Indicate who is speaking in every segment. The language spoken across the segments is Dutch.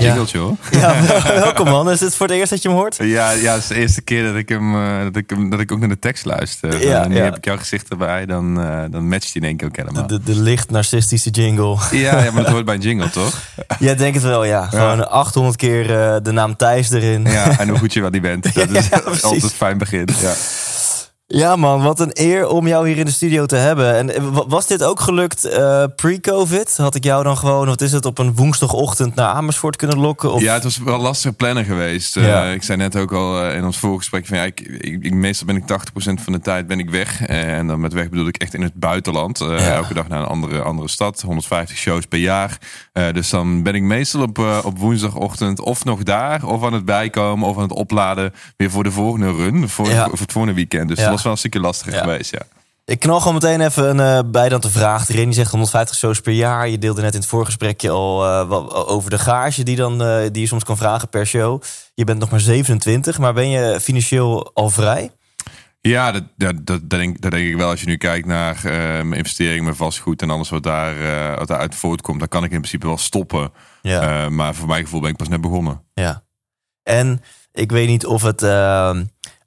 Speaker 1: Jingeltje hoor.
Speaker 2: Ja, welkom man. Is dit voor het eerst dat je hem hoort?
Speaker 1: Ja, ja, het is de eerste keer dat ik, hem, eh, dat ik, hem, dat ik ook naar de tekst luister.
Speaker 2: Ja,
Speaker 1: en nu
Speaker 2: ja.
Speaker 1: heb ik jouw gezicht erbij, dan, eh, dan matcht hij in één keer ook helemaal.
Speaker 2: De, de licht narcistische jingle.
Speaker 1: Ja, ja, maar dat hoort bij een jingle, toch?
Speaker 2: Jij denkt het wel, ja. Gewoon 800 keer eh, de naam Thijs erin.
Speaker 1: Ja, en hoe goed je wel die bent. Dat is
Speaker 2: Ja,
Speaker 1: altijd een fijn begin. Ja.
Speaker 2: Ja man, wat een eer om jou hier in de studio te hebben. En eh, wa- was dit ook gelukt eh, pre-covid? Had ik jou dan gewoon, wat is het, op een woensdagochtend naar Amersfoort kunnen lokken? Of...
Speaker 1: Ja, het was wel lastig plannen geweest. Eh, ik zei net ook al in ons voorgesprek van ja, ik, ik, ik- meestal ben ik 80% van de tijd ben ik weg. En dan met weg bedoel ik echt in het buitenland.
Speaker 2: Ja.
Speaker 1: Elke dag naar een andere, andere stad. 150 shows per jaar. Dus dan ben ik meestal op, op woensdagochtend of nog daar, of aan het bijkomen, of aan het opladen weer voor de volgende run. Voor,
Speaker 2: Ja.
Speaker 1: voor het volgende weekend. Dus was wel een stukje lastiger
Speaker 2: Ja.
Speaker 1: geweest, ja.
Speaker 2: Ik knal gewoon meteen even een eh bijdaante vraag erin. Je zegt 150 shows per jaar. Je deelde net in het voorgesprekje al wat over de gage die, dan, eh, die je soms kan vragen per show. Je bent nog maar 27, maar ben je financieel al vrij?
Speaker 1: Ja, dat, dat, dat, denk, dat denk ik wel. Als je nu kijkt naar mijn investering, mijn vastgoed en alles wat, daar, wat daaruit voortkomt, dan kan ik in principe wel stoppen.
Speaker 2: Ja.
Speaker 1: Maar voor mijn gevoel ben ik pas net begonnen.
Speaker 2: Ja. En ik weet niet of het eh,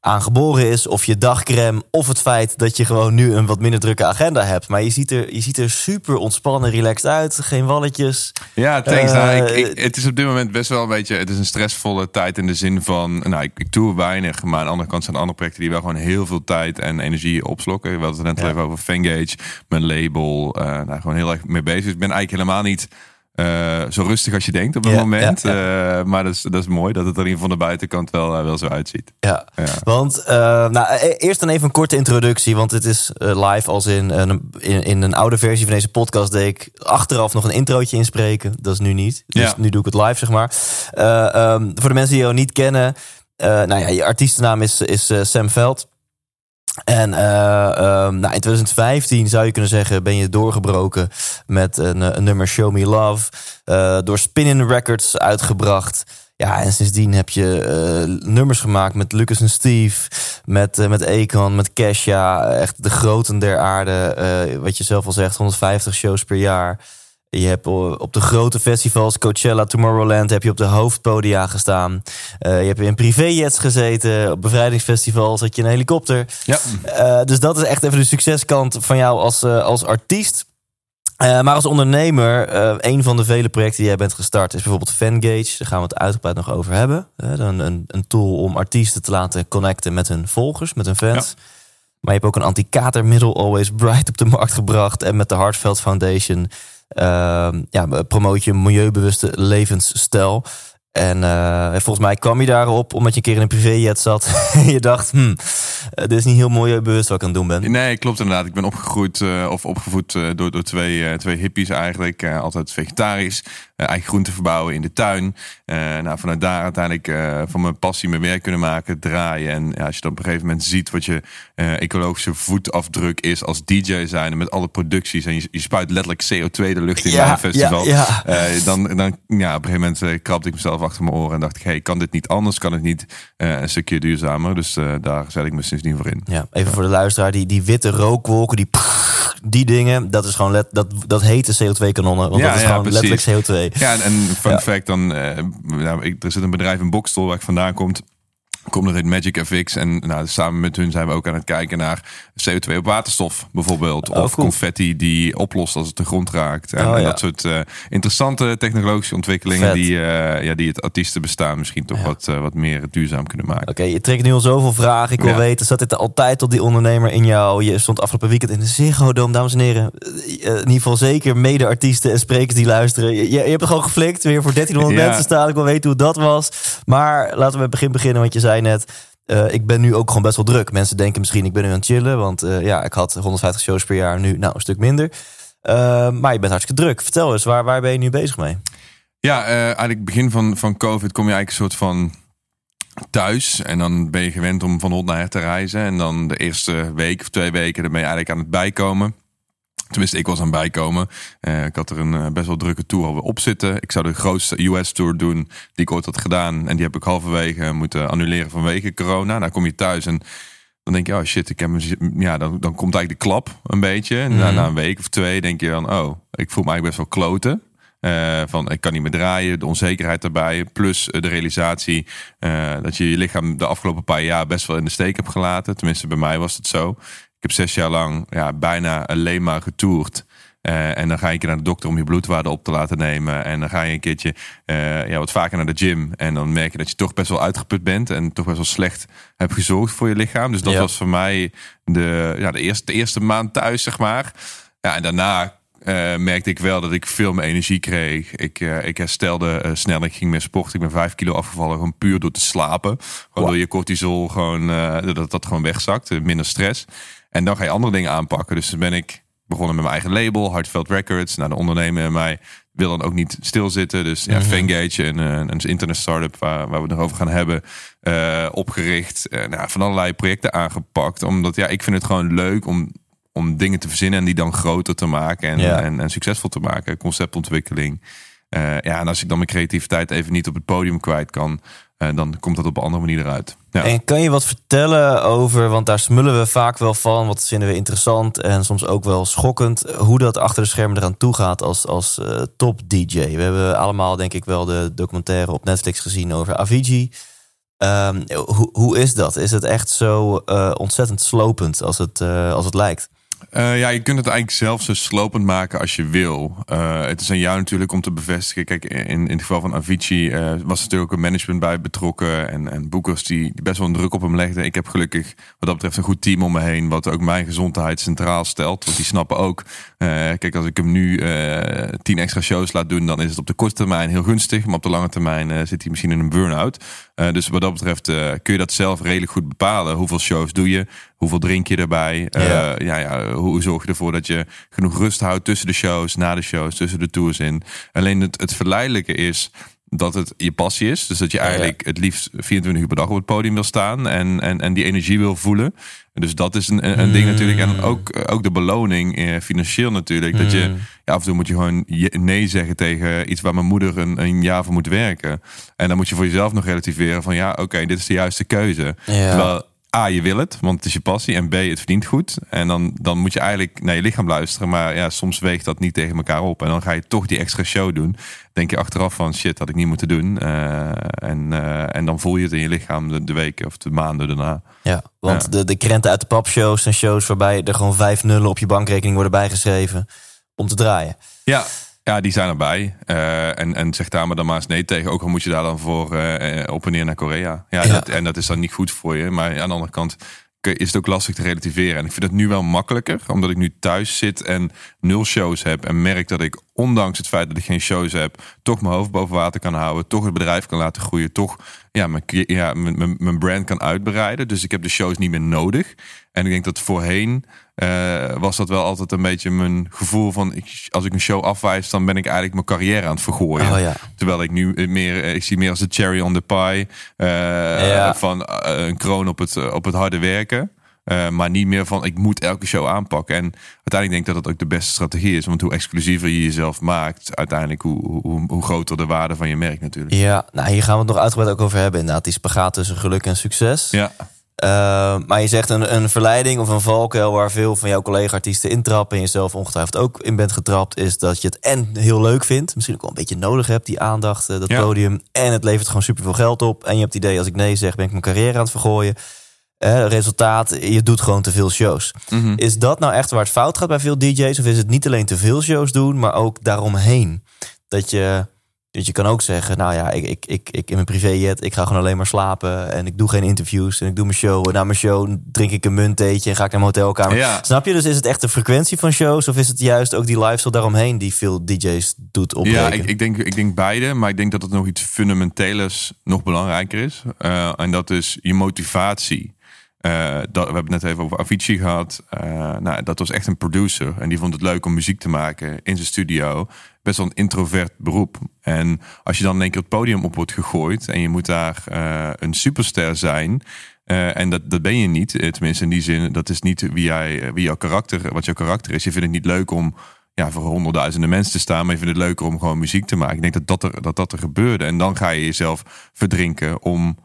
Speaker 2: aangeboren is, of je dagcreme, of het feit dat je gewoon nu een wat minder drukke agenda hebt. Maar je ziet er, je ziet er super ontspannen, relaxed uit. Geen walletjes.
Speaker 1: Ja, thanks.
Speaker 2: Eh,
Speaker 1: nou, ik, ik- het is op dit moment best wel een beetje, het is een stressvolle tijd in de zin van, nou, ik, ik doe weinig, maar aan de andere kant zijn er andere projecten die wel gewoon heel veel tijd en energie opslokken. We hadden het net al
Speaker 2: Ja.
Speaker 1: even over Fangage, mijn label, eh nou, gewoon heel erg mee bezig. Dus ik ben eigenlijk helemaal niet eh, zo rustig als je denkt op het
Speaker 2: Ja,
Speaker 1: moment.
Speaker 2: ja,
Speaker 1: Eh, maar dat is, dat is mooi dat het er in ieder geval van de buitenkant wel, eh, wel zo uitziet.
Speaker 2: Ja. Want, nou, e- eerst dan even een korte introductie. Want het is live als in, een in, in een oude versie van deze podcast deed ik achteraf nog een introotje inspreken. Dat is nu niet. Dus
Speaker 1: Ja.
Speaker 2: nu doe ik het live, zeg maar. Eh, ehm, voor de mensen die jou niet kennen. nou ja, je artiestennaam is, is Sam Veld. En eh, ehm, nou, in 2015 zou je kunnen zeggen, ben je doorgebroken met een, eh, nummer Show Me Love. eh, door Spinning Records uitgebracht. Ja, en sindsdien heb je nummers gemaakt met Lucas en Steve, met, met Akon, met Kesha. Echt de groten der aarde. wat je zelf al zegt, 150 shows per jaar. Je hebt op de grote festivals, Coachella, Tomorrowland, heb je op de hoofdpodia gestaan. Eh, je hebt in privéjets gezeten. Op bevrijdingsfestivals had je een helikopter.
Speaker 1: Ja.
Speaker 2: Eh, dus dat is echt even de succeskant van jou als, eh, als artiest. Maar als ondernemer, een van de vele projecten die jij bent gestart is bijvoorbeeld Fangage. Daar gaan we het uitgebreid nog over hebben. Een, een, een tool om artiesten te laten connecten met hun volgers, met hun fans. Maar je hebt ook een anti-katermiddel Always Bright op de markt gebracht. En met de Hartveld Foundation ja, promoot je een milieubewuste levensstijl. En eh, volgens mij kwam je daarop omdat je een keer in een privéjet zat. en je dacht, hm, eh, dit is niet heel milieubewust wat ik aan het doen ben.
Speaker 1: Nee, klopt inderdaad. Ik ben opgegroeid eh, of opgevoed door, door twee, twee hippies eigenlijk. Altijd vegetarisch. eigen groenten verbouwen in de tuin. Nou, vanuit daar uiteindelijk van mijn passie mijn werk kunnen maken, draaien. En ja, als je dan op een gegeven moment ziet wat je eh, ecologische voetafdruk is als DJ zijn. En met alle producties. En je, je spuit letterlijk CO2 de lucht in
Speaker 2: Ja,
Speaker 1: bij een festival.
Speaker 2: ja, ja.
Speaker 1: Eh, dan, dan ja, op een gegeven moment eh, krabde ik mezelf achter mijn oren. En dacht ik, hey, kan dit niet anders? Kan het niet eh, een stukje duurzamer? Dus eh, daar zet ik me sindsdien voor in.
Speaker 2: Ja, even voor de luisteraar, die, die witte rookwolken, die, die dingen, dat is gewoon let, dat, dat heet de CO2-kanonnen. Want
Speaker 1: Ja,
Speaker 2: dat is gewoon
Speaker 1: precies.
Speaker 2: letterlijk CO2.
Speaker 1: Ja, en, en fun fact dan, eh, nou, ik, er zit een bedrijf in Bokstel waar ik vandaan komt. Komt er heet Magic FX. En nou, samen met hun zijn we ook aan het kijken naar CO2 op waterstof bijvoorbeeld.
Speaker 2: Oh,
Speaker 1: of
Speaker 2: cool.
Speaker 1: confetti die oplost als het de grond raakt. En,
Speaker 2: Oh,
Speaker 1: en
Speaker 2: ja.
Speaker 1: dat soort eh, interessante technologische ontwikkelingen
Speaker 2: Vet.
Speaker 1: die, eh, ja, die het artiestenbestaan misschien toch
Speaker 2: Ja.
Speaker 1: wat, eh, wat meer duurzaam kunnen maken.
Speaker 2: Oké, je trekt nu al zoveel vragen. Ik wil
Speaker 1: Ja.
Speaker 2: weten, zat dit er altijd tot die ondernemer in jou? Je stond afgelopen weekend in de Ziggo Dome, dames en heren. In ieder geval zeker mede-artiesten en sprekers die luisteren. Je, je hebt er gewoon geflikt, weer voor 1300
Speaker 1: Ja.
Speaker 2: mensen staan. Ik wil weten hoe dat was. Maar laten we met het begin beginnen, want je zei net... eh, ik ben nu ook gewoon best wel druk. Mensen denken misschien, ik ben nu aan het chillen. Want eh, ja, ik had 150 shows per jaar, nu nou een stuk minder. Uh, maar je bent hartstikke druk. Vertel eens, waar, waar ben je nu bezig mee?
Speaker 1: Ja, eigenlijk begin van, van COVID kom je eigenlijk een soort van thuis. En dan ben je gewend om van hond naar her te reizen. En dan de eerste week of twee weken, dan ben je eigenlijk aan het bijkomen. Tenminste, ik was aan bijkomen. Uh, ik had er een uh, best wel drukke tour alweer op zitten. Ik zou de grootste US-tour doen die ik ooit had gedaan. En die heb ik halverwege moeten annuleren vanwege corona. Nou kom je thuis en dan denk je, oh shit, ik heb ja, dan, dan komt eigenlijk de klap een beetje. Mm. Na, na, een week of twee denk je dan, oh, ik voel me eigenlijk best wel kloten. Uh, van ik kan niet meer draaien, de onzekerheid daarbij. Plus de realisatie dat je je lichaam de afgelopen paar jaar best wel in de steek hebt gelaten. Tenminste, bij mij was het zo. Ik heb zes jaar lang ja, bijna alleen maar getoerd. Uh, en dan ga je een keer naar de dokter om je bloedwaarde op te laten nemen. En dan ga je een keertje uh, ja, wat vaker naar de gym. En dan merk je dat je toch best wel uitgeput bent. En toch best wel slecht hebt gezorgd voor je lichaam. Dus dat
Speaker 2: Ja.
Speaker 1: was voor mij de, ja, de, eerste, de eerste maand thuis, zeg maar. Ja, en daarna eh, merkte ik wel dat ik veel meer energie kreeg. Ik, eh, ik herstelde eh, snel. Ik ging meer sporten. Ik ben vijf kilo afgevallen. Gewoon puur door te slapen. Gewoon
Speaker 2: Wow.
Speaker 1: door je cortisol gewoon, dat dat gewoon wegzakt. minder stress. En dan ga je andere dingen aanpakken. Dus dan ben ik begonnen met mijn eigen label. Heartfelt Records. Nou, de ondernemer en mij wil dan ook niet stilzitten. Dus ja, Fangage, een, een, een internet startup waar, waar we het nog over gaan hebben, opgericht. Eh, nou, van allerlei projecten aangepakt. Omdat ja, ik vind het gewoon leuk om, om dingen te verzinnen en die dan groter te maken en,
Speaker 2: Ja.
Speaker 1: en, en succesvol te maken. Conceptontwikkeling. Eh, ja, en als ik dan mijn creativiteit even niet op het podium kwijt kan, eh, dan komt dat op een andere manier eruit. Ja.
Speaker 2: En kan je wat vertellen over, want daar smullen we vaak wel van, wat vinden we interessant en soms ook wel schokkend, hoe dat achter de schermen eraan toe gaat als, als eh, top DJ. We hebben allemaal denk ik wel de documentaire op Netflix gezien over Avicii. Ehm, hoe, hoe is dat? Is het echt zo ontzettend slopend als het, als het lijkt?
Speaker 1: Eh, ja, je kunt het eigenlijk zelf zo slopend maken als je wil. Eh, het is aan jou natuurlijk om te bevestigen. Kijk, in, in het geval van Avicii eh, was er natuurlijk ook een management bij betrokken. En, en boekers die, best wel een druk op hem legden. Ik heb gelukkig wat dat betreft een goed team om me heen. Wat ook mijn gezondheid centraal stelt. Want die snappen ook. kijk, als ik hem nu tien extra shows laat doen. Dan is het op de korte termijn heel gunstig. Maar op de lange termijn zit hij misschien in een burn-out. Eh, dus wat dat betreft eh, kun je dat zelf redelijk goed bepalen. Hoeveel shows doe je? Hoeveel drink je erbij? Eh,
Speaker 2: Ja.
Speaker 1: ja, ja, hoe zorg je ervoor dat je genoeg rust houdt tussen de shows, na de shows, tussen de tours in. Alleen het, het verleidelijke is dat het je passie is. Dus dat je eigenlijk het liefst 24 uur per dag op het podium wil staan en, en, en die energie wil voelen. Dus dat is een, een ding natuurlijk. En ook, ook de beloning, eh, financieel natuurlijk. Dat je ja, af en toe moet je gewoon nee zeggen tegen iets waar mijn moeder een, een jaar voor moet werken. En dan moet je voor jezelf nog relativeren van ja, oké, dit is de juiste keuze.
Speaker 2: Ja.
Speaker 1: Terwijl A, je wil het, want het is je passie. En B, het verdient goed. En dan, dan moet je eigenlijk naar je lichaam luisteren. Maar ja, soms weegt dat niet tegen elkaar op. En dan ga je toch die extra show doen. Denk je achteraf van shit, had ik niet moeten doen. Eh, en, eh, en dan voel je het in je lichaam de, de weken of de maanden daarna.
Speaker 2: Ja, want
Speaker 1: Ja.
Speaker 2: De, de krenten uit de papshows zijn shows waarbij er gewoon vijf nullen op je bankrekening worden bijgeschreven om te draaien.
Speaker 1: Ja, ja die zijn erbij. Eh, en, en zeg daar maar dan maar eens nee tegen. Ook al moet je daar dan voor eh, op en neer naar Korea. Ja,
Speaker 2: Ja.
Speaker 1: Dat, en dat is dan niet goed voor je. Maar aan de andere kant is het ook lastig te relativeren. En ik vind het nu wel makkelijker. Omdat ik nu thuis zit en nul shows heb. En merk dat ik, ondanks het feit dat ik geen shows heb... toch mijn hoofd boven water kan houden. Toch het bedrijf kan laten groeien. Toch ja, mijn, ja, mijn, mijn, mijn brand kan uitbreiden. Dus ik heb de shows niet meer nodig. En ik denk dat voorheen eh, was dat wel altijd een beetje mijn gevoel van... Ik, als ik een show afwijs, dan ben ik eigenlijk mijn carrière aan het vergooien.
Speaker 2: Oh ja.
Speaker 1: Terwijl ik nu meer, eh, ik zie meer als de cherry on the pie. eh,
Speaker 2: Ja.
Speaker 1: Van eh, een kroon op het, eh, op het harde werken. Eh, maar niet meer van ik moet elke show aanpakken. En uiteindelijk denk ik dat dat ook de beste strategie is. Want hoe exclusiever je jezelf maakt, uiteindelijk hoe, hoe, hoe groter de waarde van je merk natuurlijk.
Speaker 2: Ja, nou hier gaan we het nog uitgebreid ook over hebben. Inderdaad, die spagaat tussen geluk en succes.
Speaker 1: Ja,
Speaker 2: Uh, maar je zegt een, een verleiding of een valkuil waar veel van jouw collega-artiesten intrappen en jezelf ongetwijfeld ook in bent getrapt, is dat je het en heel leuk vindt, misschien ook wel een beetje nodig hebt, die aandacht, eh, dat
Speaker 1: Ja.
Speaker 2: podium, en het levert gewoon superveel geld op. En je hebt het idee, als ik nee zeg, ben ik mijn carrière aan het vergooien. Eh, resultaat, je doet gewoon te veel shows.
Speaker 1: Mhm.
Speaker 2: Is dat nou echt waar het fout gaat bij veel DJ's? Of is het niet alleen te veel shows doen, maar ook daaromheen? Dat je, dat je kan ook zeggen, nou ja, ik, ik, ik, ik in mijn privéjet, ik ga gewoon alleen maar slapen. En ik doe geen interviews en ik doe mijn show. En na mijn show drink ik een munttheetje en ga ik naar mijn hotelkamer.
Speaker 1: Ja.
Speaker 2: Snap je? Dus is het echt de frequentie van shows? Of is het juist ook die lifestyle daaromheen die veel DJ's doet opbreken?
Speaker 1: Ja, ik, ik, denk, ik denk beide. Maar ik denk dat het nog iets fundamentelers nog belangrijker is. Eh, en dat is je motivatie. Uh, dat, we hebben het net even over Avicii gehad. Uh, nou, dat was echt een producer. En die vond het leuk om muziek te maken in zijn studio. Best wel een introvert beroep. En als je dan in één keer het podium op wordt gegooid... en je moet daar uh, een superster zijn... en dat, dat ben je niet, tenminste in die zin. Dat is niet wie, jij, wie jouw karakter, wat jouw karakter is. Je vindt het niet leuk om ja, voor honderdduizenden mensen te staan. Maar je vindt het leuker om gewoon muziek te maken. Ik denk dat dat er, dat, dat er gebeurde. En dan ga je jezelf verdrinken om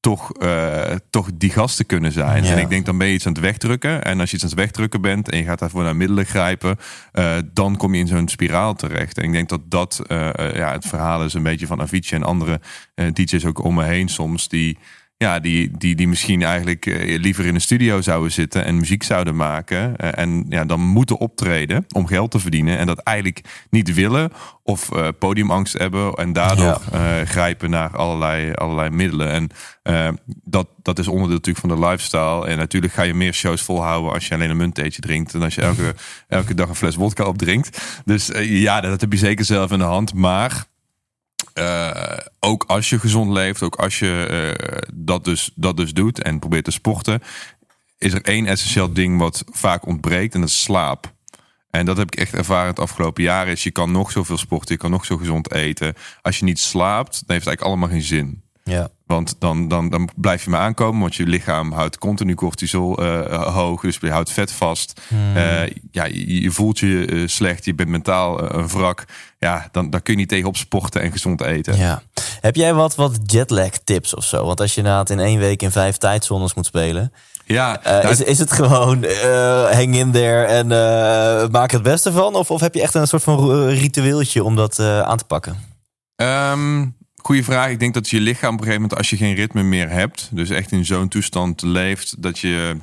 Speaker 1: toch, uh, toch die gast te kunnen zijn. En ik denk dan ben je iets aan het wegdrukken. En als je iets aan het wegdrukken bent en je gaat daarvoor naar middelen grijpen, uh, dan kom je in zo'n spiraal terecht. En ik denk dat dat uh, ja, het verhaal is een beetje van Avicii en andere DJ's ook om me heen soms. Die ja, die, die, die misschien eigenlijk eh, liever in een studio zouden zitten en muziek zouden maken. Eh, en ja, dan moeten optreden om geld te verdienen. En dat eigenlijk niet willen of uh, podiumangst hebben. En daardoor grijpen naar allerlei, allerlei middelen. En dat, dat is onderdeel natuurlijk van de lifestyle. En natuurlijk ga je meer shows volhouden als je alleen een muntteetje drinkt. En als je elke, elke dag een fles wodka opdrinkt. Dus ja, dat heb je zeker zelf in de hand. Maar uh, ook als je gezond leeft, ook als je uh, dat, dus, dat dus doet en probeert te sporten, is er één essentieel ding wat vaak ontbreekt en dat is slaap. En dat heb ik echt ervaren het afgelopen jaar. Is je kan nog zoveel sporten, je kan nog zo gezond eten. Als je niet slaapt, dan heeft het eigenlijk allemaal geen zin.
Speaker 2: Ja.
Speaker 1: Want dan, dan, dan blijf je maar aankomen, want je lichaam houdt continu cortisol uh, hoog, dus je houdt vet vast. Hmm. Uh, ja, je, je, voelt je slecht, je bent mentaal een wrak. Ja, dan, dan kun je niet tegen op sporten en gezond eten.
Speaker 2: Ja. Heb jij wat, wat jetlag tips of zo? Want als je na het in één week in vijf tijdzones moet spelen,
Speaker 1: ja,
Speaker 2: uh, is, is het gewoon hang in there en maak het beste van? Of, of heb je echt een soort van ritueeltje om dat aan te pakken?
Speaker 1: Um, Goeie vraag. Ik denk dat je lichaam op een gegeven moment, als je geen ritme meer hebt, dus echt in zo'n toestand leeft, dat je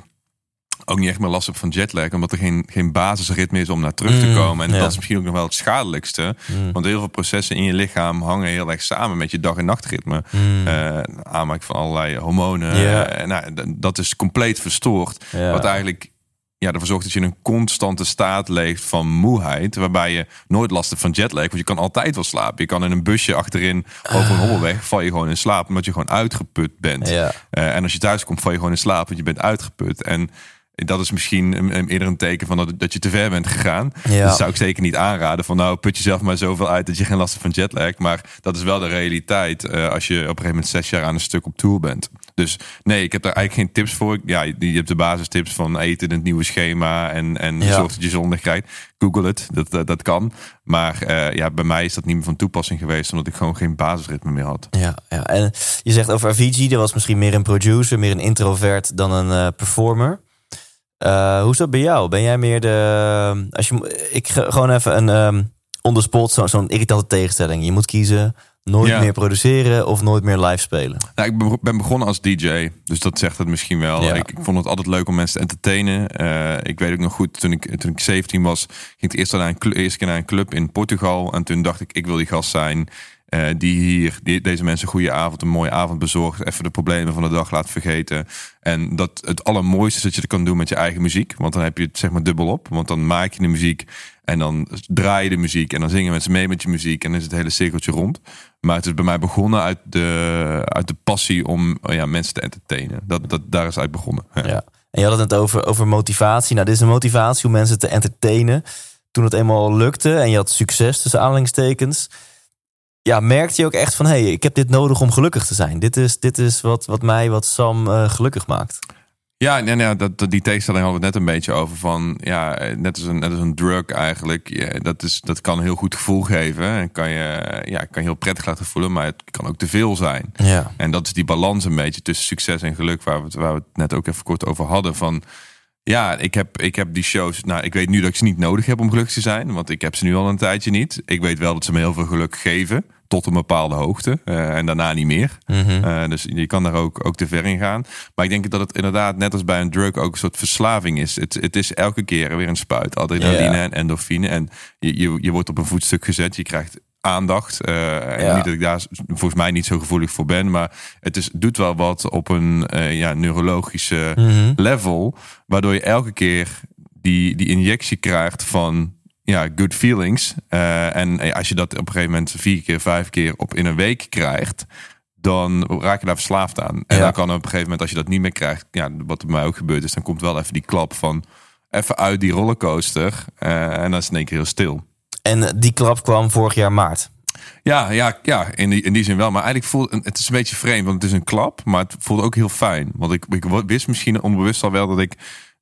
Speaker 1: ook niet echt meer last hebt van jetlag, omdat er geen, geen basisritme is om naar terug te mm, komen. en dat is misschien ook nog wel het schadelijkste. Mm. Want heel veel processen in je lichaam hangen heel erg samen met je dag- en nachtritme. Mm. Uh, aanmaak van allerlei hormonen. Uh, nou, dat is compleet verstoord. Wat eigenlijk ja, ervoor zorgt dat je in een constante staat leeft van moeheid. Waarbij je nooit last hebt van jetlag. Want je kan altijd wel slapen. Je kan in een busje achterin over een ah. hobbelweg val je gewoon in slaap. Omdat je gewoon uitgeput bent.
Speaker 2: Ja.
Speaker 1: Uh, en als je thuis komt val je gewoon in slaap. Want je bent uitgeput. En dat is misschien een, eerder een teken van dat, dat je te ver bent gegaan. Ja. Dat zou ik zeker niet aanraden. Van nou, put jezelf maar zoveel uit dat je geen last hebt van jetlag. Maar dat is wel de realiteit uh, als je op een gegeven moment zes jaar aan een stuk op tour bent. Dus nee, ik heb daar eigenlijk geen tips voor. Ja, je hebt de basistips van eten in het nieuwe schema en, en ja. zorg dat je zondag krijgt. Google het, dat, dat, kan. Maar uh, ja, bij mij is dat niet meer van toepassing geweest, omdat ik gewoon geen basisritme meer had.
Speaker 2: Ja, ja. en je zegt over Avicii, dat was misschien meer een producer, meer een introvert dan een uh, performer. Uh, hoe is dat bij jou? Ben jij meer de. Als je, ik gewoon even een um, on the spot, zo'n zo irritante tegenstelling. Je moet kiezen Nooit meer produceren of nooit meer live spelen?
Speaker 1: Nou, ik ben begonnen als DJ, dus dat zegt het misschien wel. Ik, ik, vond het altijd leuk om mensen te entertainen. Uh, ik weet ook nog goed, toen ik, toen ik 17 was, ging ik eerst naar een, eerst keer naar een club in Portugal. En toen dacht ik, ik wil die gast zijn. Uh, die hier die, deze mensen een goede avond, een mooie avond bezorgt. Even de problemen van de dag laat vergeten. En dat het allermooiste is dat je het kan doen met je eigen muziek. Want dan heb je het zeg maar dubbel op. Want dan maak je de muziek en dan draai je de muziek. En dan zingen mensen mee met je muziek. En dan is het hele cirkeltje rond. Maar het is bij mij begonnen uit de, uit de passie om ja, mensen te entertainen. Dat, dat, daar is uit begonnen.
Speaker 2: Ja. ja. En je had het net over, over motivatie. Nou, dit is een motivatie om mensen te entertainen. Toen het eenmaal lukte en je had succes tussen aanhalingstekens ja, merkte je ook echt van... hé, hey, ik heb dit nodig om gelukkig te zijn. Dit is, dit is wat, wat mij, wat Sam uh, gelukkig maakt.
Speaker 1: Ja, nee, nee, dat, die tegenstelling hadden we net een beetje over van... ja, net als een, net als een drug eigenlijk. Ja, dat, is, dat kan een heel goed gevoel geven. En kan je, ja, kan je heel prettig laten voelen, maar het kan ook te veel zijn.
Speaker 2: Ja.
Speaker 1: En dat is die balans een beetje tussen succes en geluk... waar we waar we het net ook even kort over hadden van... Ja, ik heb, ik heb die shows. Nou, ik weet nu dat ik ze niet nodig heb om gelukkig te zijn. Want ik heb ze nu al een tijdje niet. Ik weet wel dat ze me heel veel geluk geven tot een bepaalde hoogte uh, en daarna niet meer.
Speaker 2: Mm
Speaker 1: uh, dus je kan daar ook, ook te ver in gaan. Maar ik denk dat het inderdaad, net als bij een drug, ook een soort verslaving is. Het, het is elke keer weer een spuit. Adrenaline yeah. en endorfine. En je, je, je wordt op een voetstuk gezet. Je krijgt aandacht. Uh, ja. Niet dat ik daar volgens mij niet zo gevoelig voor ben. Maar het is, doet wel wat op een uh, ja, neurologische mm -hmm. level. Waardoor je elke keer die, die injectie krijgt van ja, good feelings. Uh, en als je dat op een gegeven moment vier keer, vijf keer op in een week krijgt, dan raak je daar verslaafd aan. En
Speaker 2: Ja.
Speaker 1: dan kan op een gegeven moment, als je dat niet meer krijgt, ja, wat bij mij ook gebeurd is, dan komt wel even die klap van even uit die rollercoaster. eh, en dan is het in één keer heel stil.
Speaker 2: En die klap kwam vorig jaar maart.
Speaker 1: Ja, ja, ja in, die, in die zin wel. Maar eigenlijk voelt het is een beetje vreemd, want het is een klap, maar het voelt ook heel fijn. Want ik, ik wist misschien onbewust al wel dat ik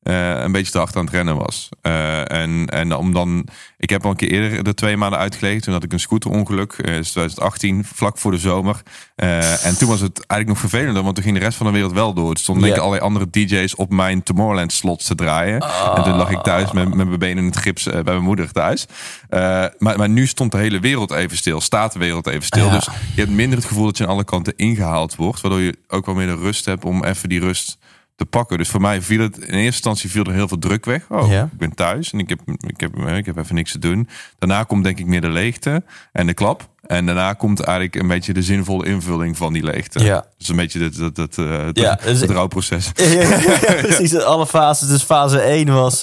Speaker 1: eh, een beetje te hard aan het rennen was. Eh, en, en om dan, ik heb al een keer eerder er twee maanden uitgelegen. Toen had ik een scooterongeluk, eh, is 2018, vlak voor de zomer. Eh, en toen was het eigenlijk nog vervelender, want toen ging de rest van de wereld wel door. Er stonden denk ik allerlei andere DJ's op mijn Tomorrowland slot te draaien. En toen lag ik thuis met, met mijn benen in het gips eh, bij mijn moeder thuis. Eh, maar, maar nu stond de hele wereld even stil, staat de wereld even stil.
Speaker 2: Ja.
Speaker 1: Dus je hebt minder het gevoel dat je aan alle kanten ingehaald wordt. Waardoor je ook wel meer de rust hebt om even die rust te pakken. Dus voor mij viel het in eerste instantie viel er heel veel druk weg. Oh,
Speaker 2: Ja.
Speaker 1: ik ben thuis en ik heb, ik, heb, eh, ik heb even niks te doen. Daarna komt denk ik meer de leegte en de klap. En daarna komt eigenlijk een beetje de zinvolle invulling van die leegte.
Speaker 2: Ja.
Speaker 1: Dus een beetje dat, dat, dat, eh, het,
Speaker 2: Ja, dus-
Speaker 1: het rouwproces.
Speaker 2: Ja, precies. Alle fases. Dus fase 1 was.